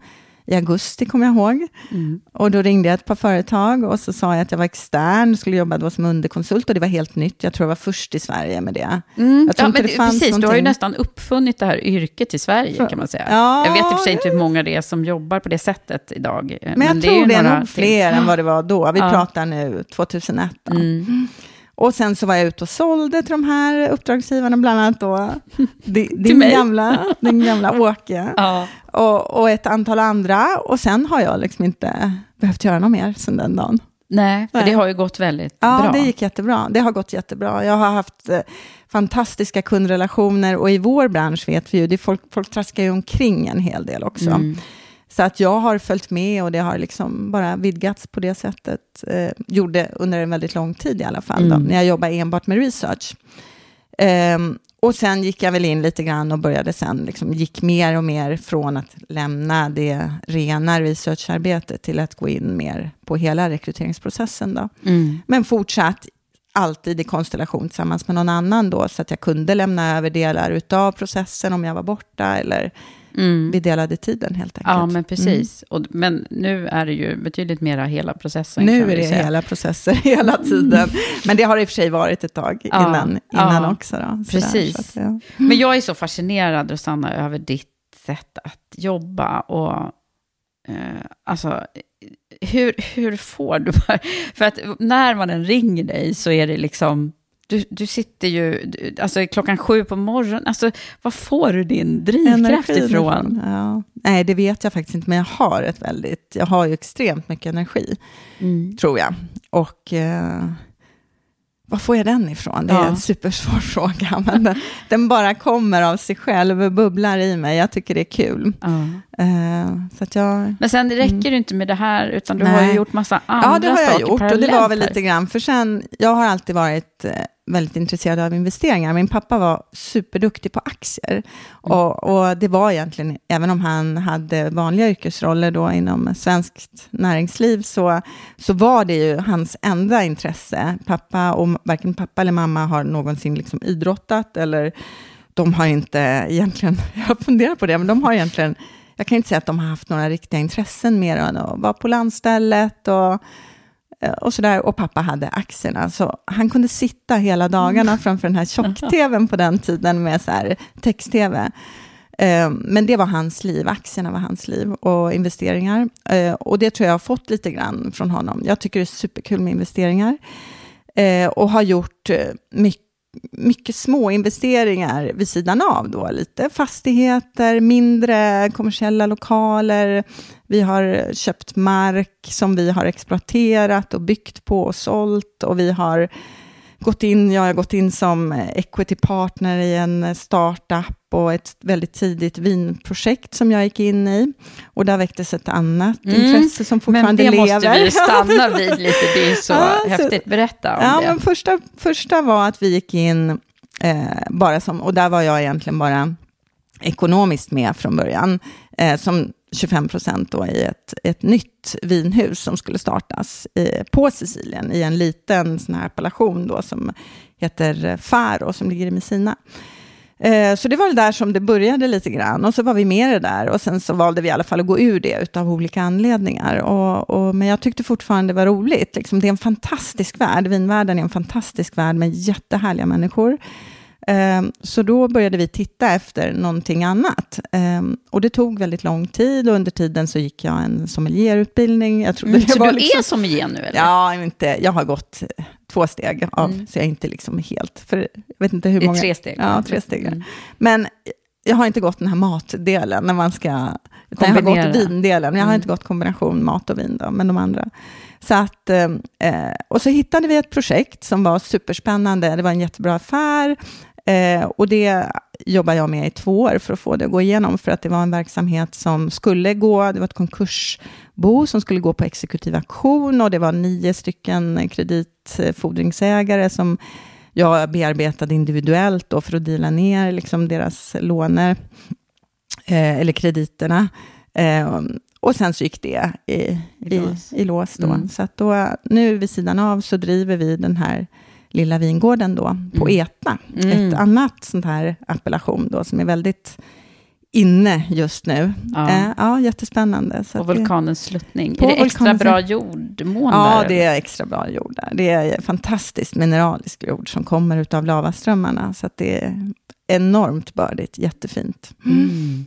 Speaker 3: i augusti, kommer jag ihåg.
Speaker 2: Mm.
Speaker 3: Och då ringde jag ett par företag och så sa jag att jag var extern, skulle jobba då som underkonsult och det var helt nytt. Jag tror jag var först i Sverige med det.
Speaker 2: Mm. Ja, men
Speaker 3: det
Speaker 2: precis, du har ju
Speaker 3: någonting-
Speaker 2: nästan uppfunnit det här yrket i Sverige,
Speaker 3: För-
Speaker 2: kan man säga.
Speaker 3: Ja,
Speaker 2: jag vet i och för sig inte hur många det är som jobbar på det sättet idag. eh,
Speaker 3: Men jag
Speaker 2: är
Speaker 3: tror
Speaker 2: ju
Speaker 3: det är nog
Speaker 2: till.
Speaker 3: fler än vad det var då. Vi
Speaker 2: Ja.
Speaker 3: pratar nu 2001. Då.
Speaker 2: Mm.
Speaker 3: Och sen så var jag ute och sålde till de här uppdragsgivarna, bland annat då din,
Speaker 2: mig.
Speaker 3: gamla, din gamla Åke
Speaker 2: Ja.
Speaker 3: och, och ett antal andra. Och sen har jag liksom inte behövt göra något mer sen den dagen.
Speaker 2: Nej, för
Speaker 3: Nej.
Speaker 2: det har ju gått väldigt
Speaker 3: Ja,
Speaker 2: bra.
Speaker 3: det gick jättebra. Det har gått jättebra. Jag har haft eh, fantastiska kundrelationer och i vår bransch vet vi ju, det folk, folk traskar ju omkring en hel del också.
Speaker 2: Mm.
Speaker 3: Så att jag har följt med och det har liksom bara vidgats på det sättet. Eh, gjorde under en väldigt lång tid i alla fall, då,
Speaker 2: Mm.
Speaker 3: när jag jobbade enbart med research. Ehm, och sen gick jag väl in lite grann och började sen, liksom, gick mer och mer från att lämna det rena researcharbetet till att gå in mer på hela rekryteringsprocessen. Då.
Speaker 2: Mm.
Speaker 3: Men fortsatt alltid i konstellation tillsammans med någon annan då, så att jag kunde lämna över delar av processen om jag var borta, eller
Speaker 2: Mm.
Speaker 3: vi delade tiden helt enkelt.
Speaker 2: Ja, men precis. Och, men nu är det ju betydligt mera hela processen.
Speaker 3: Mm. Nu är det
Speaker 2: säga.
Speaker 3: hela processer hela tiden. Men det har i och för sig varit ett tag
Speaker 2: Ja,
Speaker 3: innan, innan
Speaker 2: ja.
Speaker 3: också. Då,
Speaker 2: Precis.
Speaker 3: Så att, ja.
Speaker 2: Men jag är så fascinerad, Rosanna, över ditt sätt att jobba. Och, eh, alltså, hur, hur får du. För att när man än ringer dig så är det liksom... Du, du sitter ju, alltså klockan sju på morgonen, alltså var får du din drivkraft Energin ifrån?
Speaker 3: Ja. Nej, det vet jag faktiskt inte, men jag har ett väldigt, jag har ju extremt mycket energi, mm. tror jag. Och eh, var får jag den ifrån? Det är ja. en supersvår fråga, men den, den, bara kommer av sig själv, bubblar i mig. Jag tycker det är kul. Ja. Uh, så att jag,
Speaker 2: men sen räcker mm. det inte med det här, utan du Nej. har ju gjort massa andra saker
Speaker 3: Ja, det har jag
Speaker 2: gjort,
Speaker 3: och det var väl lite grann, för sen, jag har alltid varit eh, väldigt intresserad av investeringar. Min pappa var superduktig på aktier. Mm. Och, och, det var egentligen, även om han hade vanliga yrkesroller då inom svenskt näringsliv, så, så var det ju hans enda intresse. Pappa, och varken pappa eller mamma har någonsin liksom idrottat, eller de har inte egentligen, jag funderar på det, men de har egentligen, jag kan inte säga att de har haft några riktiga intressen mer än att vara på landstället och och, sådär, och pappa hade aktierna. Så han kunde sitta hela dagarna mm. framför den här tjock-tvn på den tiden med så text-tv. Eh, men det var hans liv, aktierna var hans liv och investeringar. Eh, och det tror jag har fått lite grann från honom. Jag tycker det är superkul med investeringar. Och har gjort mycket mycket små investeringar vid sidan av då, lite fastigheter, mindre kommersiella lokaler. Vi har köpt mark som vi har exploaterat och byggt på och sålt och vi har gått in, jag har gått in som equity partner i en startup och ett väldigt tidigt vinprojekt som jag gick in i. Och där väcktes ett annat mm. intresse som fortfarande lever. Men det
Speaker 2: lever. måste vi stanna vid lite, det är så ja, häftigt. Berätta om
Speaker 3: ja,
Speaker 2: det.
Speaker 3: Men första, första var att vi gick in, eh, bara som, och där var jag egentligen bara ekonomiskt med från början, eh, som 25 procent i ett, ett nytt vinhus som skulle startas i, på Sicilien, i en liten sån här appellation då, som heter Faro, som ligger i Messina. Eh, så det var väl där som det började lite grann. Och så var vi med det där. Och sen så valde vi i alla fall att gå ur det av olika anledningar. Och, och, men jag tyckte fortfarande det var roligt. Liksom, det är en fantastisk värld. Vinvärlden är en fantastisk värld med jättehärliga människor. Ehm, så då började vi titta efter någonting annat. Ehm, och det tog väldigt lång tid och under tiden så gick jag en sommelierutbildning. Jag
Speaker 2: trodde mm, det så var du liksom... är sommelier nu eller?
Speaker 3: Ja, inte, jag har gått två steg av, mm. så jag är inte liksom helt, för jag vet inte hur många...
Speaker 2: tre steg?
Speaker 3: Ja, tre steg. Mm. Men jag har inte gått den här matdelen, när man ska... Utan jag har gått vindelen, jag har mm. inte gått kombination mat och vin, då, men de andra. Så att, eh, och så hittade vi ett projekt som var superspännande, det var en jättebra affär, Eh, och det jobbar jag med i två år för att få det att gå igenom, för att det var en verksamhet som skulle gå, det var ett konkursbo som skulle gå på exekutiv auktion och det var nio stycken kreditfordringsägare som jag bearbetade individuellt då för att dela ner liksom deras låner, eh, eller krediterna. Eh, och sen så gick det i, i, lås. I, i lås då. Mm. Så att då, nu vid sidan av så driver vi den här Lilla vingården då, på mm. ETA. Mm. Ett annat sånt här appellation då, som är väldigt inne just nu. Ja, eh, ja jättespännande.
Speaker 2: Så och vulkanens sluttning. Är det extra bra jordmån
Speaker 3: Ja, där, det är extra bra jord där. Det är fantastiskt mineralisk jord som kommer ut av lavaströmmarna. Så det är enormt bördigt, jättefint. Mm.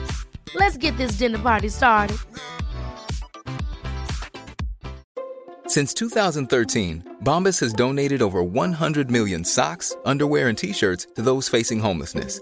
Speaker 4: Let's get this dinner party started.
Speaker 5: Since 2013, Bombas has donated over 100 million socks, underwear, and t shirts to those facing homelessness.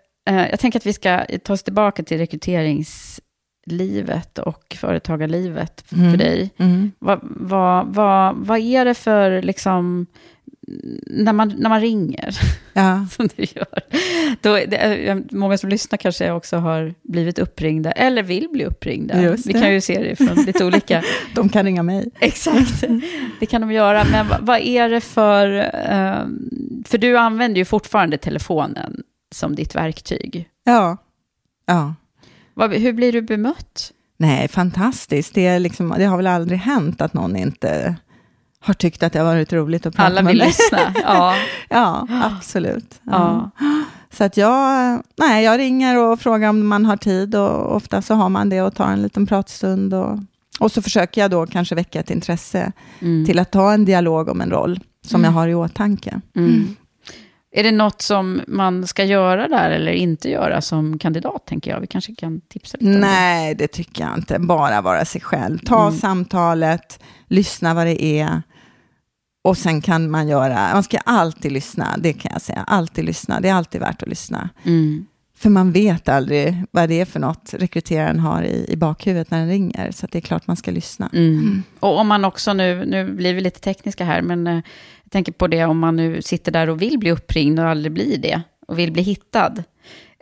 Speaker 2: jag tänker att vi ska ta oss tillbaka till rekryteringslivet och företagarlivet för
Speaker 3: Mm.
Speaker 2: dig.
Speaker 3: Mm.
Speaker 2: Vad, vad, vad, vad är det för, liksom, när man, när man ringer,
Speaker 3: Ja.
Speaker 2: som du gör, då, är är- många som lyssnar kanske också har blivit uppringda, eller vill bli uppringda. Vi kan ju se det från lite olika...
Speaker 3: De kan ringa mig.
Speaker 2: Exakt, det kan de göra. Men vad, vad är det för... ehm, för du använder ju fortfarande telefonen som ditt verktyg.
Speaker 3: Ja. Ja.
Speaker 2: Vad, hur blir du bemött?
Speaker 3: Nej, fantastiskt. Det, liksom, det har väl aldrig hänt att någon inte har tyckt att det har varit roligt att prata
Speaker 2: Alla
Speaker 3: med
Speaker 2: vill
Speaker 3: mig.
Speaker 2: lyssna. Ja.
Speaker 3: Ja, absolut. Ja.
Speaker 2: Ja.
Speaker 3: Så att jag, nej, jag ringer och frågar om man har tid och ofta så har man det och tar en liten pratstund. Och, och så försöker jag då kanske väcka ett intresse
Speaker 2: Mm.
Speaker 3: till att ta en dialog om en roll som jag har i åtanke.
Speaker 2: Mm. Är det något som man ska göra där eller inte göra som kandidat, tänker jag? Vi kanske kan tipsa lite om det.
Speaker 3: Nej, det tycker jag inte. Bara vara sig själv. Ta
Speaker 2: Mm.
Speaker 3: samtalet, lyssna vad det är. Och sen kan man göra, man ska alltid lyssna, det kan jag säga. Alltid lyssna, det är alltid värt att lyssna.
Speaker 2: Mm.
Speaker 3: För man vet aldrig vad det är för något rekryteraren har i, i bakhuvudet när den ringer. Så det är klart man ska lyssna.
Speaker 2: Mm. Och om man också nu, nu blir vi lite tekniska här, men eh, jag tänker på det om man nu sitter där och vill bli uppringd och aldrig blir det, och vill bli hittad.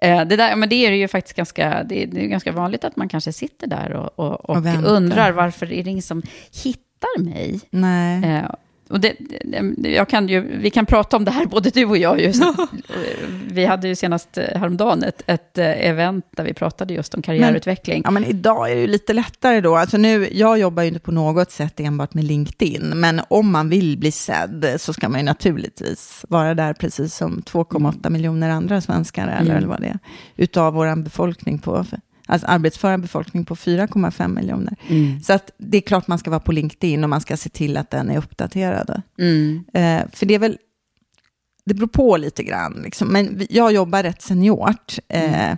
Speaker 2: Eh, det, där, men det är ju faktiskt ganska, det är, det är ganska vanligt att man kanske sitter där och, och, och,
Speaker 3: Och
Speaker 2: undrar varför är det ingen som hittar mig?
Speaker 3: Nej.
Speaker 2: Eh, och det, jag kan ju, vi kan prata om det här, både du och jag. Just, vi hade ju senast eh, häromdagen ett, ett eh, event där vi pratade just om karriärutveckling.
Speaker 3: Ja, men idag är det ju lite lättare då. Alltså nu, jag jobbar ju inte på något sätt enbart med LinkedIn, men om man vill bli sedd så ska man ju naturligtvis vara där precis som 2,8 miljoner andra svenskar, eller,
Speaker 2: Mm.
Speaker 3: eller vad det är, utav vår befolkning på, alltså arbetsföra befolkning på 4,5 miljoner.
Speaker 2: Mm.
Speaker 3: Så att det är klart man ska vara på LinkedIn och man ska se till att den är uppdaterad.
Speaker 2: Mm.
Speaker 3: Eh, för det är väl, det beror på lite grann, liksom. men jag jobbar rätt seniort. Eh,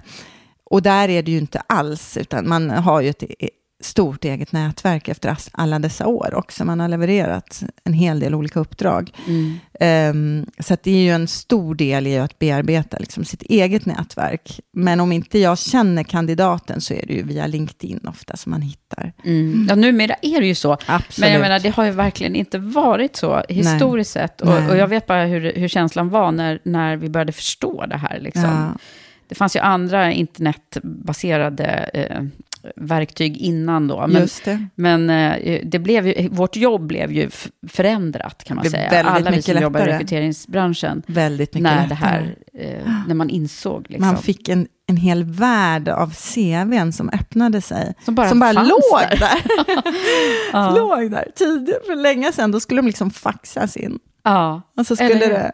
Speaker 3: och där är det ju inte alls, utan man har ju ett e- stort eget nätverk efter alla dessa år också. Man har levererat en hel del olika uppdrag.
Speaker 2: Mm.
Speaker 3: Ehm, så det är ju en stor del i att bearbeta liksom, sitt eget nätverk. Men om inte jag känner kandidaten så är det ju via LinkedIn ofta som man hittar.
Speaker 2: Mm. Ja, numera är det ju så.
Speaker 3: Absolut.
Speaker 2: Men jag menar, det har ju verkligen inte varit så historiskt sett. Och,
Speaker 3: Nej.
Speaker 2: och jag vet bara hur, hur känslan var när, när vi började förstå det här. Liksom.
Speaker 3: Ja.
Speaker 2: Det fanns ju andra internetbaserade eh, verktyg innan då. Men,
Speaker 3: det.
Speaker 2: men eh, det blev ju, vårt jobb blev ju förändrat kan man säga. Alla vi som jobbar i rekryteringsbranschen.
Speaker 3: Väldigt mycket
Speaker 2: när
Speaker 3: lättare.
Speaker 2: det här, eh, när man insåg liksom.
Speaker 3: Man fick en, en hel värld av CVn som öppnade sig.
Speaker 2: Som bara fanns
Speaker 3: låg
Speaker 2: där.
Speaker 3: där.
Speaker 2: Ja.
Speaker 3: låg där. Tidigare, för länge sedan, då skulle de liksom faxas in.
Speaker 2: Ja.
Speaker 3: Och så skulle
Speaker 2: Eller
Speaker 3: det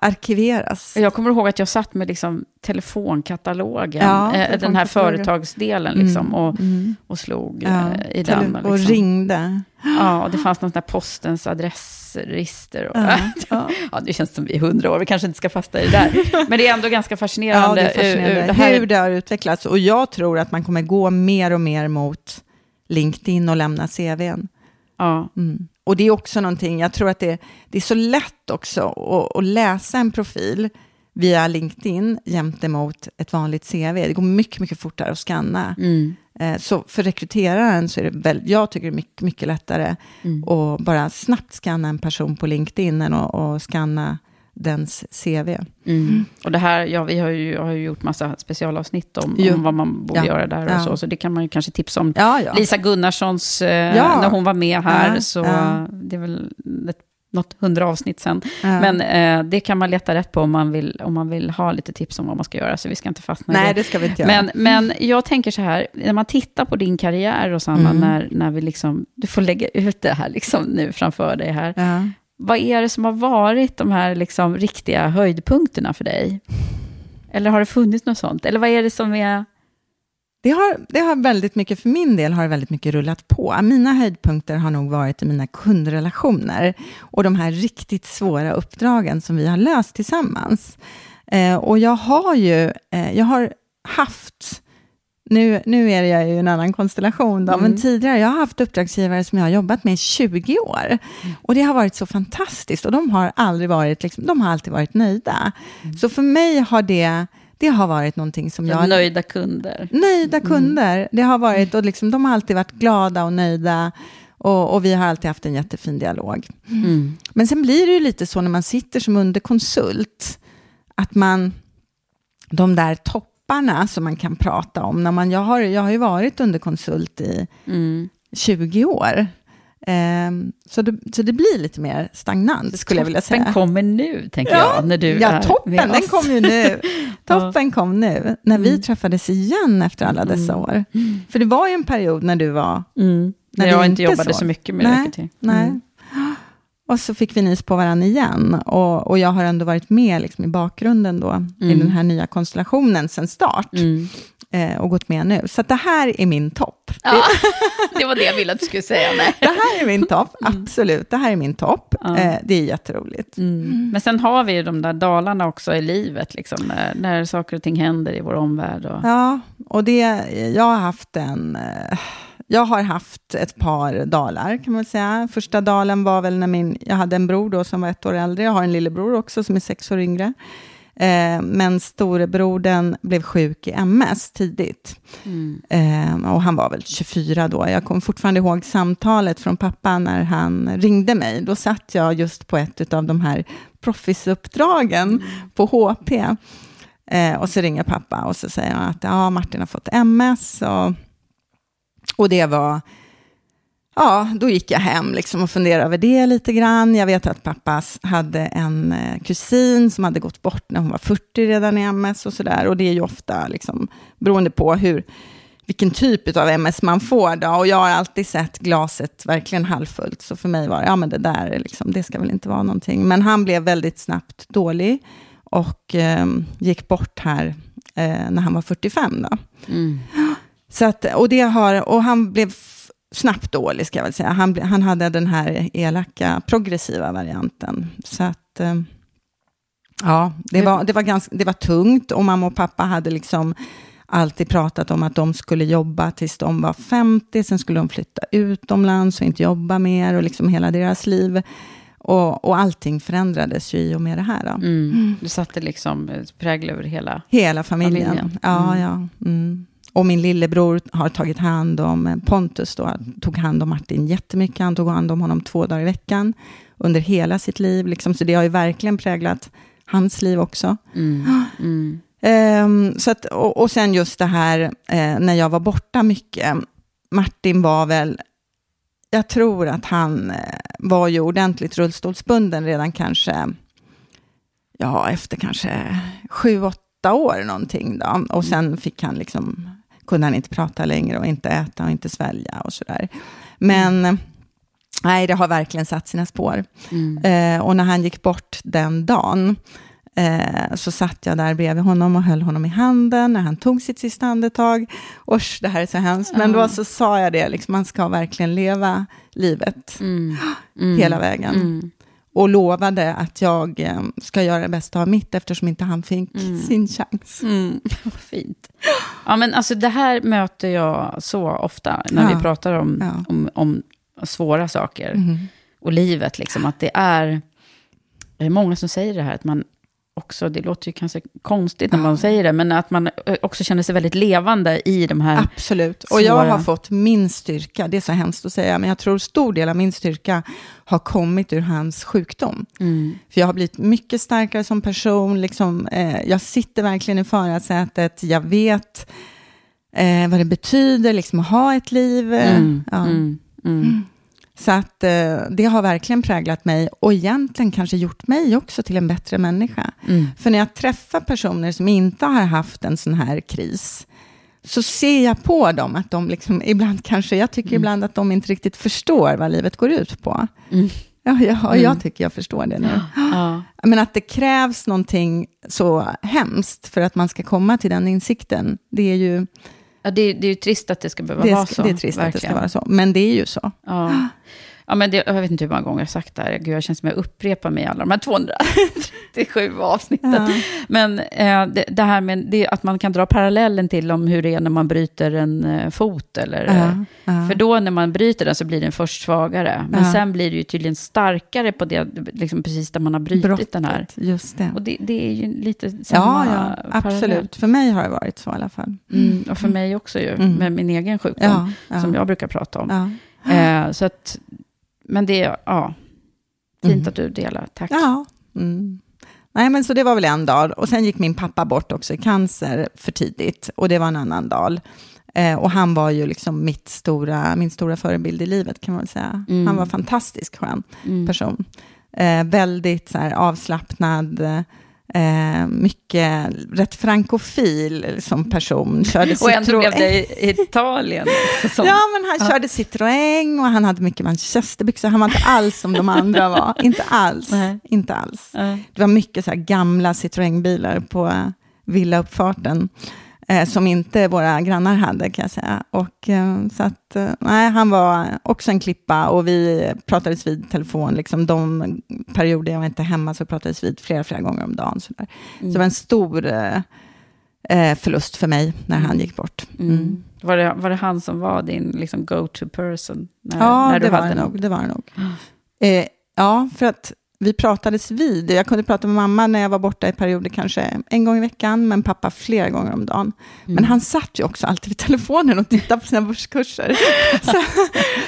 Speaker 3: arkiveras.
Speaker 2: Jag kommer ihåg att jag satt med liksom telefonkatalogen,
Speaker 3: Ja,
Speaker 2: eh, den här företagsdelen, liksom,
Speaker 3: Mm,
Speaker 2: och,
Speaker 3: mm.
Speaker 2: och slog
Speaker 3: Ja,
Speaker 2: eh, i den.
Speaker 3: och
Speaker 2: liksom.
Speaker 3: ringde.
Speaker 2: Ja, och det fanns någon sån här postens adressregister. Och,
Speaker 3: Ja,
Speaker 2: ja.
Speaker 3: ja.
Speaker 2: det känns som vi är hundra år, vi kanske inte ska fasta i det där. Men det är ändå ganska
Speaker 3: Ja,
Speaker 2: fascinerande.
Speaker 3: det är fascinerande
Speaker 2: eh, eh, det här-
Speaker 3: hur det har utvecklats. Och jag tror att man kommer gå mer och mer mot LinkedIn och lämna CVn.
Speaker 2: Ja.
Speaker 3: Mm. Och det är också någonting, jag tror att det, det är så lätt också att, att läsa en profil via LinkedIn jämte mot ett vanligt CV. Det går mycket, mycket fortare att scanna.
Speaker 2: Mm.
Speaker 3: Eh, Så för rekryteraren så är det väl, jag tycker det är mycket, mycket lättare
Speaker 2: Mm.
Speaker 3: att bara snabbt scanna en person på LinkedIn än att, att scanna dens CV.
Speaker 2: Mm. Och det här, ja, vi har ju, har ju gjort massa specialavsnitt om, om vad man borde
Speaker 3: Ja.
Speaker 2: göra där och
Speaker 3: Ja.
Speaker 2: så. Så det kan man ju kanske tipsa om.
Speaker 3: Ja, ja.
Speaker 2: Lisa Gunnarssons, eh,
Speaker 3: Ja.
Speaker 2: när hon var med här,
Speaker 3: Ja,
Speaker 2: så
Speaker 3: ja.
Speaker 2: det är väl ett, något hundra avsnitt sen.
Speaker 3: Ja.
Speaker 2: Men eh, det kan man leta rätt på om man, vill, om man vill ha lite tips om vad man ska göra, så vi ska inte fastna i
Speaker 3: Nej,
Speaker 2: det.
Speaker 3: det ska vi inte göra.
Speaker 2: Men, men jag tänker så här, när man tittar på din karriär, Rosanna,
Speaker 3: Mm.
Speaker 2: när, när vi liksom, du får lägga ut det här liksom nu framför dig här.
Speaker 3: Ja.
Speaker 2: Vad är det som har varit de här liksom riktiga höjdpunkterna för dig? Eller har det funnits något sånt? Eller vad är det som är...
Speaker 3: Det har, det har väldigt mycket, för min del har det väldigt mycket rullat på. Mina höjdpunkter har nog varit i mina kundrelationer och de här riktigt svåra uppdragen som vi har löst tillsammans. Eh, och jag har ju, eh, jag har haft, nu, nu är jag ju en annan konstellation då, men tidigare, jag har haft uppdragsgivare som jag har jobbat med i 20 år. Och det har varit så fantastiskt och de har aldrig varit, liksom, de har alltid varit nöjda. Så för mig har det, det har varit någonting som jag...
Speaker 2: Nöjda kunder.
Speaker 3: Nöjda kunder. Det har varit, och liksom, de har alltid varit glada och nöjda. Och, och vi har alltid haft en jättefin dialog.
Speaker 2: Mm.
Speaker 3: Men sen blir det ju lite så när man sitter som underkonsult, att man, de där topparna som man kan prata om, när man, jag, har, jag har ju varit underkonsult i
Speaker 2: Mm.
Speaker 3: 20 år. Ehm, så, det, så det blir lite mer stagnant, skulle jag vilja säga.
Speaker 2: Den kommer nu, tänker jag, när du
Speaker 3: ja,
Speaker 2: är
Speaker 3: toppen,
Speaker 2: med
Speaker 3: den
Speaker 2: oss.
Speaker 3: kom ju nu. Toppen kom nu, när vi
Speaker 2: Mm.
Speaker 3: träffades igen efter alla dessa år. För det var ju en period när du var...
Speaker 2: Mm.
Speaker 3: När
Speaker 2: När jag
Speaker 3: vi
Speaker 2: inte jobbade
Speaker 3: såg.
Speaker 2: så mycket med
Speaker 3: Nej,
Speaker 2: rekrytering.
Speaker 3: nej.
Speaker 2: Mm.
Speaker 3: Och så fick vi nys på varandra igen. Och, och jag har ändå varit med liksom, i bakgrunden då, i
Speaker 2: Mm.
Speaker 3: den här nya konstellationen sen start.
Speaker 2: Mm.
Speaker 3: Eh, och gått med nu. Så det här är min topp.
Speaker 2: Ja, det var det jag ville att du skulle säga. Nej.
Speaker 3: Det här är min topp, absolut. Det här är min topp.
Speaker 2: Mm. Ja.
Speaker 3: Eh, det är jätteroligt.
Speaker 2: Mm. Men sen har vi ju de där dalarna också i livet, liksom, när, när saker och ting händer i vår omvärld. Och,
Speaker 3: Ja, och det, jag har haft en... eh, Jag har haft ett par dalar, kan man säga. Första dalen var väl när min... Jag hade en bror då som var ett år äldre. Jag har en lillebror också som är sex år yngre. Eh, men storebrodern blev sjuk i MS tidigt.
Speaker 2: Mm.
Speaker 3: Eh, och han var väl 24 då. Jag kommer fortfarande ihåg samtalet från pappa när han ringde mig. Då satt jag just på ett av de här proffisuppdragen på HP. Eh, och så ringer pappa och så säger han att ja, Martin har fått MS. Och, och det var... Ja, då gick jag hem liksom och funderade över det lite grann. Jag vet att pappa hade en eh, kusin som hade gått bort när hon var 40 redan i MS och sådär. Och det är ju ofta liksom, beroende på hur, vilken typ av MS man får. Då. Och jag har alltid sett glaset verkligen halvfullt. Så för mig var det, ja men det där, liksom, det ska väl inte vara någonting. Men han blev väldigt snabbt dålig och eh, gick bort här eh, när han var 45. Då.
Speaker 2: Mm.
Speaker 3: Så att, och, det har, och han blev snabbt dålig, ska jag väl säga. Han, han hade den här elaka, progressiva varianten. Så att, eh, ja, det var, det, var ganska, det var tungt. Och mamma och pappa hade liksom alltid pratat om att de skulle jobba tills de var 50. Sen skulle de flytta utomlands och inte jobba mer. Och liksom hela deras liv. Och, och allting förändrades ju i och med det här. Då.
Speaker 2: Mm. Du satte liksom eh, prägel över hela...
Speaker 3: Hela familjen.
Speaker 2: Familjen.
Speaker 3: Ja,
Speaker 2: Mm.
Speaker 3: ja. Mm. Och min lillebror har tagit hand om eh, Pontus, då, tog hand om Martin jättemycket. Han tog hand om honom två dagar i veckan under hela sitt liv. Liksom. Så det har ju verkligen präglat hans liv också.
Speaker 2: Mm. Mm.
Speaker 3: Ehm, så att, och, och sen just det här eh, när jag var borta mycket. Martin var väl, jag tror att han eh, var ju ordentligt rullstolsbunden redan kanske, ja efter kanske sju, åtta år någonting då. Och sen fick han liksom, kunde han inte prata längre och inte äta och inte svälja och sådär. Men nej, det har verkligen satt sina spår.
Speaker 2: Mm.
Speaker 3: Eh, och när han gick bort den dagen, eh, så satt jag där bredvid honom och höll honom i handen när han tog sitt sista andetag. Usch, det här är så hemskt. Men då så sa jag det, liksom, man ska verkligen leva livet
Speaker 2: Mm. Mm.
Speaker 3: hela vägen. Och lovade att jag eh, ska göra det bästa av mitt eftersom inte han fick
Speaker 2: Mm.
Speaker 3: sin chans.
Speaker 2: Mm, vad fint. Ja, men alltså det här möter jag så ofta när
Speaker 3: Ja.
Speaker 2: vi pratar om,
Speaker 3: Ja.
Speaker 2: om, om svåra saker.
Speaker 3: Mm.
Speaker 2: Och livet, liksom, att det är... Det är många som säger det här, att man också, det låter ju kanske konstigt när man säger det, men att man eh, också känner sig väldigt levande i de här...
Speaker 3: Absolut. Och jag har fått min styrka, det är så hemskt att säga, men jag tror stor del av min styrka har kommit ur hans sjukdom.
Speaker 2: Mm.
Speaker 3: För jag har blivit mycket starkare som person, liksom, eh, jag sitter verkligen i förarsätet, jag vet eh, vad det betyder liksom, att ha ett liv. eh,
Speaker 2: Mm,
Speaker 3: ja.
Speaker 2: mm, mm.
Speaker 3: Så att eh, det har verkligen präglat mig och egentligen kanske gjort mig också till en bättre människa.
Speaker 2: Mm.
Speaker 3: För när jag träffar personer som inte har haft en sån här kris, så ser jag på dem att de liksom, ibland kanske, jag tycker ibland att de inte riktigt förstår vad livet går ut på.
Speaker 2: Mm.
Speaker 3: Ja, ja,
Speaker 2: Mm.
Speaker 3: jag tycker jag förstår det nu.
Speaker 2: Ja.
Speaker 3: Men att det krävs någonting så hemskt för att man ska komma till den insikten, det är ju
Speaker 2: Ja, det, det är ju trist att det ska behöva
Speaker 3: det,
Speaker 2: vara så.
Speaker 3: det är trist att det ska
Speaker 2: verkligen.
Speaker 3: vara så. Men det är ju så.
Speaker 2: Ja. Ja, men det, jag vet inte hur många gånger jag har sagt det här. Gud, jag känner som jag upprepar mig i alla de här 237 avsnitten.
Speaker 3: Ja.
Speaker 2: Men eh, det, det här med det, att man kan dra parallellen till om hur det är när man bryter en eh, fot. Eller,
Speaker 3: Ja,
Speaker 2: eh,
Speaker 3: ja.
Speaker 2: För då när man bryter den så blir den först svagare. Men sen blir det ju tydligen starkare på det, liksom precis där man har brutit den här.
Speaker 3: Brottet, just det.
Speaker 2: Och det, det är ju lite samma
Speaker 3: Ja,
Speaker 2: parallell.
Speaker 3: absolut. För mig har det varit så i alla fall.
Speaker 2: Mm, och för mig också ju,
Speaker 3: Mm.
Speaker 2: med min egen sjukdom, som jag brukar prata om. Eh, så att, men det är, ja, fint
Speaker 3: Mm.
Speaker 2: att du delar, tack.
Speaker 3: Ja. Mm. Nej, men så det var väl en dag. Och sen gick min pappa bort också i cancer för tidigt. Och det var en annan dag. Eh, och han var ju liksom mitt stora, min stora förebild i livet kan man väl säga.
Speaker 2: Mm.
Speaker 3: Han var fantastiskt skön
Speaker 2: Mm.
Speaker 3: person. Eh, väldigt så här, avslappnad, eh, mycket, rätt frankofil som person. Körde
Speaker 2: Och ändå blev det i Italien också.
Speaker 3: Ja, men han körde Citroën och han hade mycket manchesterbyxor. Han var inte alls som de andra var. Inte alls.
Speaker 2: Nej.
Speaker 3: Inte alls.
Speaker 2: Nej.
Speaker 3: Det var mycket så gamla Citroën-bilar på eh, villauppfarten. Eh, som inte våra grannar hade, kan jag säga. Och, eh, så att, eh, nej, han var också en klippa och vi pratades vid telefon. Liksom, de perioder jag var inte hemma så pratades vid flera, flera gånger om dagen. Så, där. så det var en stor eh, förlust för mig när han gick bort.
Speaker 2: Mm. Var, det, var det han som var din liksom, go-to person? När,
Speaker 3: Ja,
Speaker 2: när du
Speaker 3: det, var det nog, det var det nog. Eh, ja, för att vi pratades vid. Jag kunde prata med mamma när jag var borta i perioder, kanske en gång i veckan, men pappa flera gånger om dagen.
Speaker 2: Mm.
Speaker 3: Men han satt ju också alltid vid telefonen och tittade på sina börskurser. så,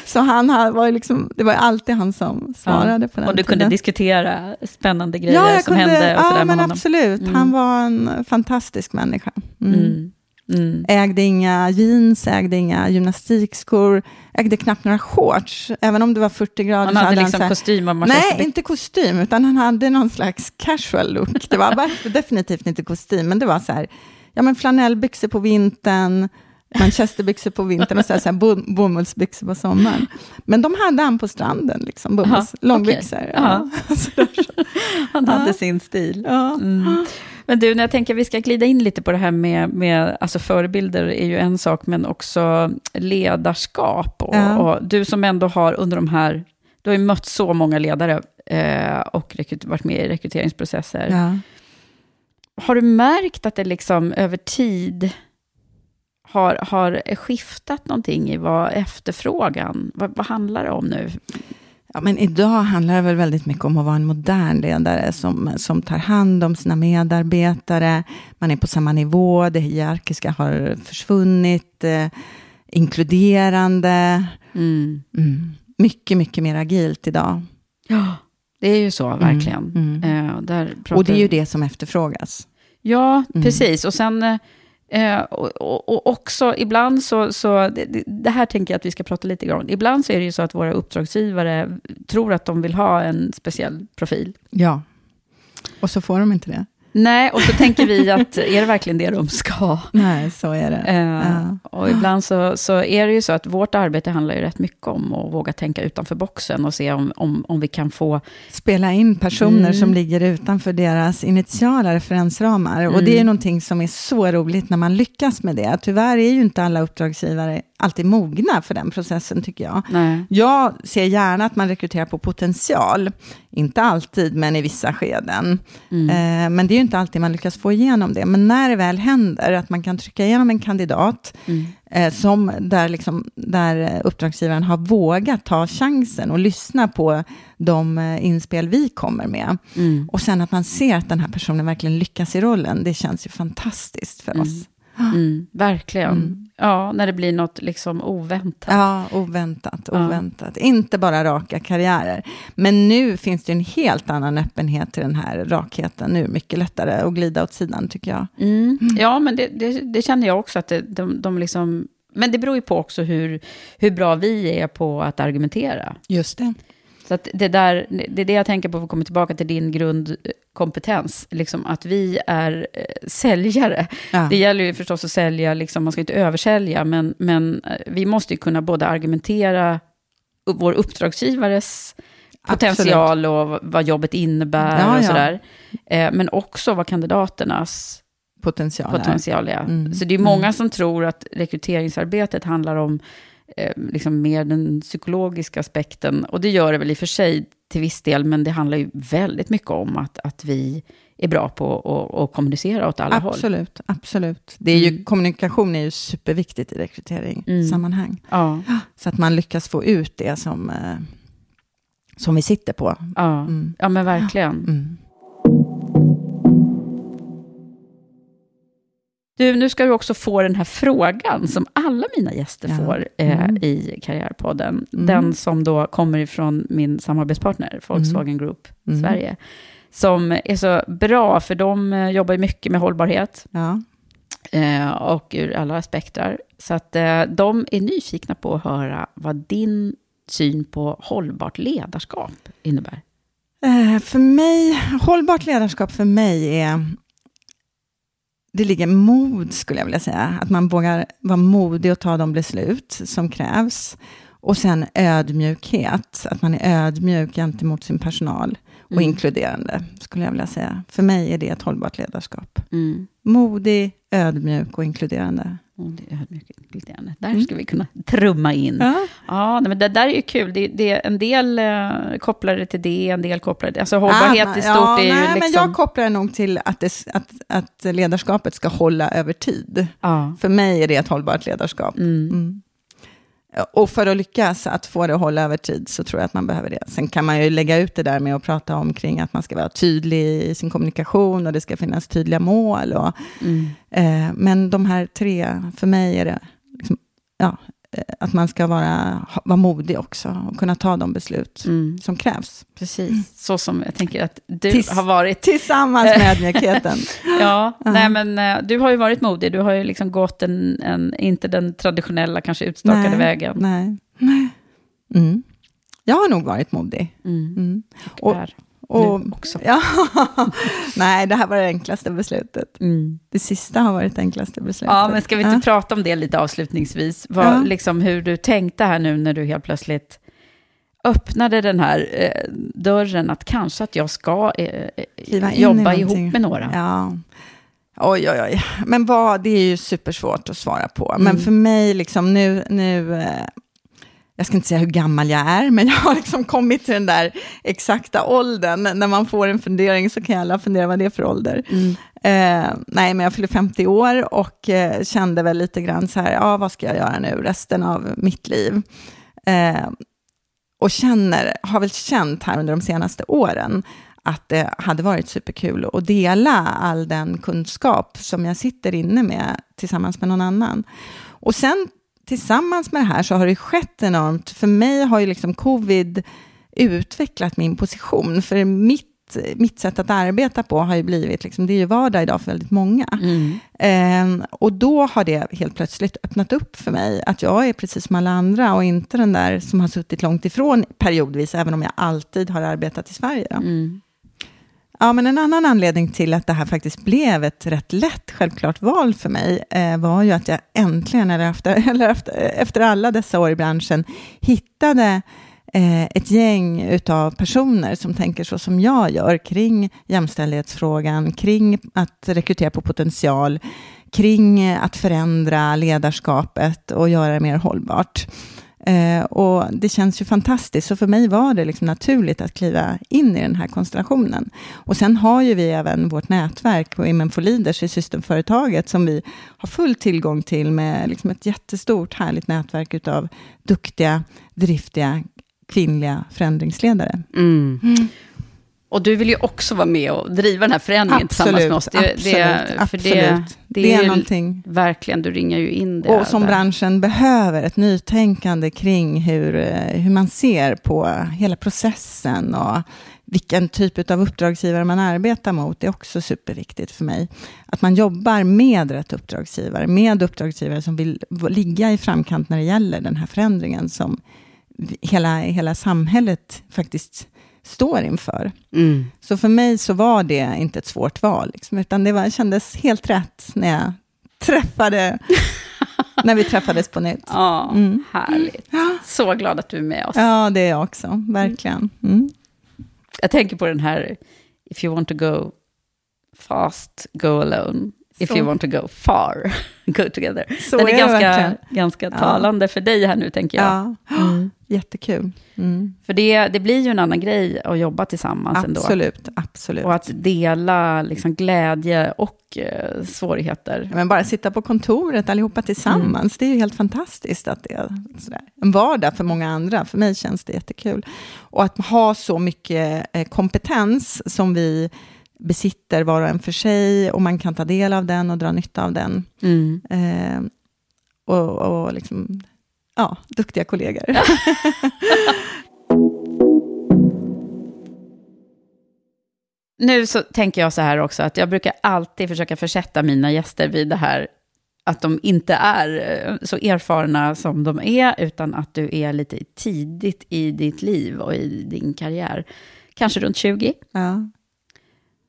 Speaker 3: så han var liksom, det var alltid han som svarade på den
Speaker 2: Och du kunde
Speaker 3: tiden.
Speaker 2: diskutera spännande grejer
Speaker 3: Ja,
Speaker 2: som
Speaker 3: kunde,
Speaker 2: hände och
Speaker 3: ja
Speaker 2: sådär med
Speaker 3: men
Speaker 2: honom.
Speaker 3: absolut.
Speaker 2: Mm.
Speaker 3: Han var en fantastisk människa. Mm.
Speaker 2: Mm.
Speaker 3: Ägde inga jeans, ägde inga gymnastikskor, ägde knappt några shorts. Även om det var 40 grader
Speaker 2: Han hade
Speaker 3: hade
Speaker 2: liksom
Speaker 3: så här-
Speaker 2: kostym och
Speaker 3: Nej, inte kostym, utan han hade någon slags casual look. Det var var- definitivt inte kostym, men det var så här, ja men flanellbyxor på vintern, manchesterbyxor på vintern och så här, så här bo- bomullsbyxor på sommaren. Men de hade han på stranden, liksom, bomulls,
Speaker 2: Aha,
Speaker 3: långbyxor.
Speaker 2: okej.
Speaker 3: Ja.
Speaker 2: Han hade sin stil. Mm. Men du, när jag tänker att vi ska glida in lite på det här med, med alltså förebilder är ju en sak, men också ledarskap. Och,
Speaker 3: Ja.
Speaker 2: och du som ändå har under de här, du har ju mött så många ledare eh, och varit med i rekryteringsprocesser.
Speaker 3: Ja.
Speaker 2: Har du märkt att det liksom över tid har, har skiftat någonting i vad efterfrågan, vad, vad handlar det om nu?
Speaker 3: Ja, men idag handlar det väl väldigt mycket om att vara en modern ledare som, som tar hand om sina medarbetare. Man är på samma nivå, det hierarkiska har försvunnit. Eh, inkluderande.
Speaker 2: Mm.
Speaker 3: Mm. Mycket, mycket mer agilt idag.
Speaker 2: Ja, det är ju så, verkligen.
Speaker 3: mm.
Speaker 2: Eh, där pratar
Speaker 3: Och det är ju det som efterfrågas.
Speaker 2: Ja,
Speaker 3: Mm.
Speaker 2: precis. Och sen eh, Eh, och, och, och också ibland så, så det, det- det här tänker jag att vi ska prata lite grann om. Ibland så är det ju så att våra uppdragsgivare tror att de vill ha en speciell profil.
Speaker 3: Ja. Och så får de inte det.
Speaker 2: Nej, och så tänker vi att är det verkligen det de ska?
Speaker 3: Nej, så är det.
Speaker 2: Eh,
Speaker 3: Ja.
Speaker 2: Och ibland så, så är det ju så att vårt arbete handlar ju rätt mycket om att våga tänka utanför boxen och se om, om, om vi kan få...
Speaker 3: Spela in personer
Speaker 2: Mm.
Speaker 3: som ligger utanför deras initiala referensramar. Och det är
Speaker 2: Mm.
Speaker 3: någonting som är så roligt när man lyckas med det. Tyvärr är ju inte alla uppdragsgivare alltid mogna för den processen, tycker jag.
Speaker 2: Nej.
Speaker 3: Jag ser gärna att man rekryterar på potential. Inte alltid, men i vissa skeden.
Speaker 2: Mm.
Speaker 3: Eh, men det är ju inte alltid man lyckas få igenom det. Men när det väl händer, att man kan trycka igenom en kandidat,
Speaker 2: Mm.
Speaker 3: eh, som där, liksom, där eh, uppdragsgivaren har vågat ta chansen och lyssna på de inspel vi kommer med.
Speaker 2: Mm.
Speaker 3: Och sen att man ser att den här personen verkligen lyckas i rollen, det känns ju fantastiskt för oss.
Speaker 2: Mm, verkligen.
Speaker 3: Mm.
Speaker 2: Ja, när det blir något liksom oväntat.
Speaker 3: Ja, oväntat,
Speaker 2: Ja.
Speaker 3: oväntat. Inte bara raka karriärer. Men nu finns det en helt annan öppenhet till den här rakheten. Nu är det mycket lättare att glida åt sidan, tycker jag.
Speaker 2: Mm. Ja, men det, det, det känner jag också att det, de, de liksom... Men det beror ju på också hur, hur bra vi är på att argumentera.
Speaker 3: Just det.
Speaker 2: Så att det, där, det är det jag tänker på, för att komma tillbaka till din grundkompetens. Liksom att vi är eh, säljare.
Speaker 3: Ja.
Speaker 2: Det gäller ju förstås att sälja, liksom, man ska inte översälja, men, men eh, vi måste ju kunna både argumentera vår uppdragsgivares potential och vad jobbet innebär
Speaker 3: Ja,
Speaker 2: och
Speaker 3: ja.
Speaker 2: sådär. Eh, men också vad kandidaternas
Speaker 3: Potential. är.
Speaker 2: potential är.
Speaker 3: Mm.
Speaker 2: Så det är många som tror att rekryteringsarbetet handlar om eh, liksom mer den psykologiska aspekten. Och det gör det väl i och för sig till viss del, men det handlar ju väldigt mycket om att, att vi är bra på att kommunicera åt alla håll.
Speaker 3: Absolut, absolut. Det är ju,
Speaker 2: Mm.
Speaker 3: Kommunikation är ju superviktigt i rekryteringssammanhang.
Speaker 2: Ja,
Speaker 3: Så att man lyckas få ut det som, eh, som vi sitter på.
Speaker 2: ja.
Speaker 3: Mm.
Speaker 2: ja men verkligen. Du, nu ska du också få den här frågan som alla mina gäster
Speaker 3: Ja.
Speaker 2: får eh,
Speaker 3: Mm.
Speaker 2: i Karriärpodden.
Speaker 3: Mm.
Speaker 2: Den som då kommer ifrån min samarbetspartner, Volkswagen Group
Speaker 3: Mm.
Speaker 2: Sverige. Som är så bra, för de eh, jobbar mycket med hållbarhet.
Speaker 3: Ja.
Speaker 2: eh, och ur alla aspekter. Så att eh, de är nyfikna på att höra vad din syn på hållbart ledarskap innebär.
Speaker 3: Eh, för mig, hållbart ledarskap för mig är, det ligger mod skulle jag vilja säga. Att man vågar vara modig och ta de beslut som krävs. Och sen ödmjukhet, att man är ödmjuk gentemot sin personal. Och
Speaker 2: Mm.
Speaker 3: inkluderande, skulle jag vilja säga. För mig är det ett hållbart ledarskap.
Speaker 2: Mm.
Speaker 3: Modig, ödmjuk och inkluderande.
Speaker 2: Och det är inkluderande. Där ska vi kunna trumma in. Ja,
Speaker 3: Mm. Ja.
Speaker 2: men det där är ju kul. Det, det är en del eh, kopplar det till det, en del kopplar det... Alltså hållbarhet
Speaker 3: Ah,
Speaker 2: i stort
Speaker 3: ja,
Speaker 2: är ju
Speaker 3: nej,
Speaker 2: liksom...
Speaker 3: men jag kopplar det nog till att, det, att, att ledarskapet ska hålla över tid.
Speaker 2: ja.
Speaker 3: För mig är det ett hållbart ledarskap.
Speaker 2: Mm.
Speaker 3: Mm. Och för att lyckas att få det att hålla över tid så tror jag att man behöver det. Sen kan man ju lägga ut det där med att prata om kring att man ska vara tydlig i sin kommunikation och det ska finnas tydliga mål. Och,
Speaker 2: Mm.
Speaker 3: eh, men de här tre, för mig är det liksom, ja, att man ska vara, vara modig också och kunna ta de beslut
Speaker 2: Mm.
Speaker 3: som krävs.
Speaker 2: Precis, så som jag tänker att du
Speaker 3: Tis-
Speaker 2: har varit.
Speaker 3: Tillsammans med ödmjukheten.
Speaker 2: Ja,
Speaker 3: Ja.
Speaker 2: nej men eh, du har ju varit modig. Du har ju liksom gått en, en inte den traditionella, kanske utstakade
Speaker 3: Nej,
Speaker 2: vägen.
Speaker 3: Nej. Nej. Mm. Jag har nog varit modig.
Speaker 2: Mm.
Speaker 3: Mm.
Speaker 2: Och,
Speaker 3: Och- Och,
Speaker 2: nu också.
Speaker 3: Ja, nej, det här var det enklaste beslutet.
Speaker 2: Mm.
Speaker 3: Det sista har varit det enklaste beslutet.
Speaker 2: Ja, men ska vi inte
Speaker 3: Ja.
Speaker 2: prata om det lite avslutningsvis? Vad,
Speaker 3: Ja.
Speaker 2: liksom, hur du tänkte här nu när du helt plötsligt öppnade den här eh, dörren, att kanske att jag ska eh,
Speaker 3: i
Speaker 2: jobba ihop med några.
Speaker 3: Ja. Oj, oj, oj. Men vad, det är ju supersvårt att svara på. Men
Speaker 2: Mm.
Speaker 3: för mig, liksom nu, nu eh, jag ska inte säga hur gammal jag är, men jag har liksom kommit till den där exakta åldern. När man får en fundering så kan ju alla fundera vad det är för ålder.
Speaker 2: Mm.
Speaker 3: Eh, nej, men jag fyller 50 år och eh, kände väl lite grann så här, ja, vad ska jag göra nu resten av mitt liv? Eh, och känner, har väl känt här under de senaste åren att det hade varit superkul att dela all den kunskap som jag sitter inne med tillsammans med någon annan. Och sen tillsammans med det här så har det skett enormt. För mig har ju liksom covid utvecklat min position. För mitt, mitt sätt att arbeta på har ju blivit, liksom, det är ju vardag idag för väldigt många.
Speaker 2: Mm.
Speaker 3: Ehm, och då har det helt plötsligt öppnat upp för mig att jag är precis som alla andra och inte den där som har suttit långt ifrån periodvis, även om jag alltid har arbetat i Sverige.
Speaker 2: Mm.
Speaker 3: Ja, men en annan anledning till att det här faktiskt blev ett rätt lätt, självklart val för mig, eh, var ju att jag äntligen, eller efter, eller efter, efter alla dessa år i branschen, hittade eh, ett gäng utav personer som tänker så som jag gör kring jämställdhetsfrågan, kring att rekrytera på potential, kring att förändra ledarskapet och göra det mer hållbart. Eh, och det känns ju fantastiskt, så för mig var det liksom naturligt att kliva in i den här konstellationen. Och sen har ju vi även vårt nätverk, Women for Leaders, i systemföretaget, som vi har full tillgång till, med liksom ett jättestort härligt nätverk utav duktiga, driftiga, kvinnliga förändringsledare.
Speaker 2: Mm. Mm. Och du vill ju också vara med och driva den här förändringen
Speaker 3: absolut,
Speaker 2: tillsammans med oss. Det,
Speaker 3: absolut,
Speaker 2: det,
Speaker 3: absolut.
Speaker 2: det, det,
Speaker 3: det är
Speaker 2: ju
Speaker 3: någonting.
Speaker 2: Verkligen, du ringar ju in det.
Speaker 3: Och som
Speaker 2: där.
Speaker 3: branschen behöver, ett nytänkande kring hur, eh, hur man ser på hela processen och vilken typ av uppdragsgivare man arbetar mot, det är också superviktigt för mig. Att man jobbar med rätt uppdragsgivare, med uppdragsgivare som vill ligga i framkant när det gäller den här förändringen som hela, hela samhället faktiskt står inför.
Speaker 2: Mm.
Speaker 3: Så för mig så var det inte ett svårt val, liksom, utan det var, kändes helt rätt när jag träffade, när vi träffades på nytt.
Speaker 2: Ja,
Speaker 3: Mm.
Speaker 2: härligt. Så glad att du är med oss.
Speaker 3: Ja, det är jag också, verkligen. Mm.
Speaker 2: Jag tänker på den här, if you want to go fast, go alone. If
Speaker 3: Så.
Speaker 2: you want to go far, go together.
Speaker 3: Så
Speaker 2: den är,
Speaker 3: är
Speaker 2: ganska,
Speaker 3: verkligen.
Speaker 2: ganska
Speaker 3: Ja.
Speaker 2: talande för dig här nu, tänker jag.
Speaker 3: Ja,
Speaker 2: Mm.
Speaker 3: Jättekul. Mm.
Speaker 2: För det, det blir ju en annan grej att jobba tillsammans ändå.
Speaker 3: Absolut, absolut.
Speaker 2: Och att dela liksom, glädje och eh, svårigheter.
Speaker 3: Ja, Men bara sitta på kontoret allihopa tillsammans, det är ju helt fantastiskt att det är sådär. en vardag för många andra. För mig känns det jättekul. Och att ha så mycket eh, kompetens som vi besitter var och en för sig och man kan ta del av den och dra nytta av den.
Speaker 2: Mm.
Speaker 3: Eh, och och liksom, ja, duktiga kollegor.
Speaker 2: Nu så tänker jag så här också, att jag brukar alltid försöka försätta mina gäster vid det här, att de inte är eh, så erfarna som de är, utan att du är lite tidigt i ditt liv och i din karriär. Kanske runt 20.
Speaker 3: ja.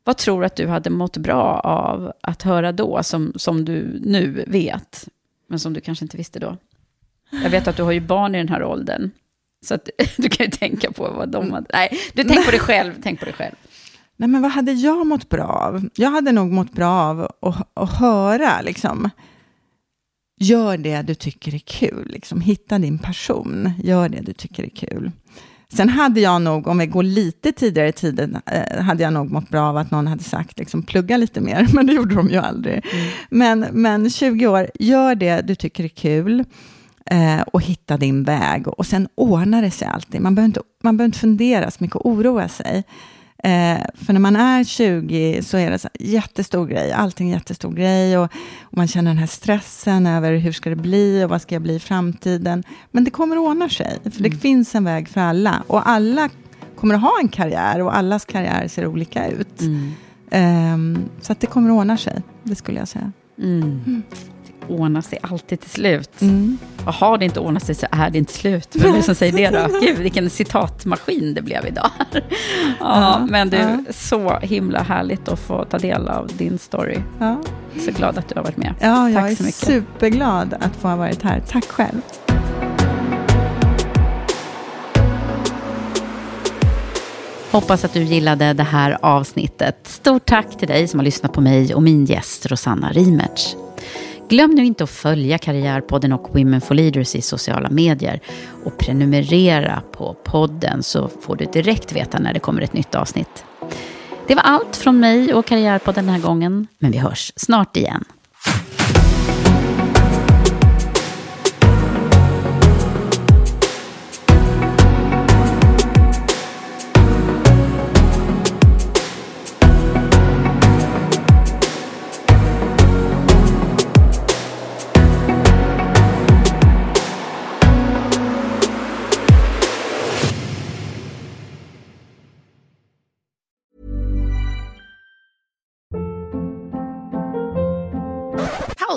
Speaker 2: Vad tror du att du hade mått bra av att höra då, som, som du nu vet, men som du kanske inte visste då? Jag vet att du har ju barn i den här åldern, så att, du kan ju tänka på vad de hade... Nej, du tänk på dig själv, tänk på dig själv.
Speaker 3: Nej, men vad hade jag mått bra av? Jag hade nog mått bra av att, att höra, liksom, gör det du tycker är kul. Liksom, hitta din passion, gör det du tycker är kul. Sen hade jag nog, om vi går lite tidigare i tiden, eh, hade jag nog mått bra av att någon hade sagt, liksom, plugga lite mer, men det gjorde de ju aldrig. Men, men 20 år, gör det du tycker är kul eh, och hitta din väg. Och sen ordnar det sig alltid. Man behöver inte, man behöver inte fundera så mycket och oroa sig. Eh, för när man är 20 så är det så här, jättestor grej, allting är jättestor grej och, och man känner den här stressen över hur ska det bli och vad ska jag bli i framtiden. Men det kommer att ordna sig, för det finns en väg för alla och alla kommer att ha en karriär och allas karriär ser olika ut. Ehm, så att det kommer att ordna sig, det skulle jag säga.
Speaker 2: Mm. Ordnar sig alltid till slut.
Speaker 3: Mm.
Speaker 2: Och har det inte ordnat sig så är det inte slut. Vem är det som säger det då? Gud, vilken citatmaskin det blev idag. ja,
Speaker 3: Ja,
Speaker 2: men du,
Speaker 3: ja.
Speaker 2: så himla härligt att få ta del av din story.
Speaker 3: Ja,
Speaker 2: Så glad att du har varit med.
Speaker 3: ja jag
Speaker 2: Tack
Speaker 3: är
Speaker 2: så mycket.
Speaker 3: superglad att få ha varit här. Tack själv.
Speaker 2: Hoppas att du gillade det här avsnittet. Stort tack till dig som har lyssnat på mig och min gäst Rosanna Rimertz. Glöm nu inte att följa Karriärpodden och Women for Leaders i sociala medier och prenumerera på podden så får du direkt veta när det kommer ett nytt avsnitt. Det var allt från mig och Karriärpodden den här gången, men vi hörs snart igen.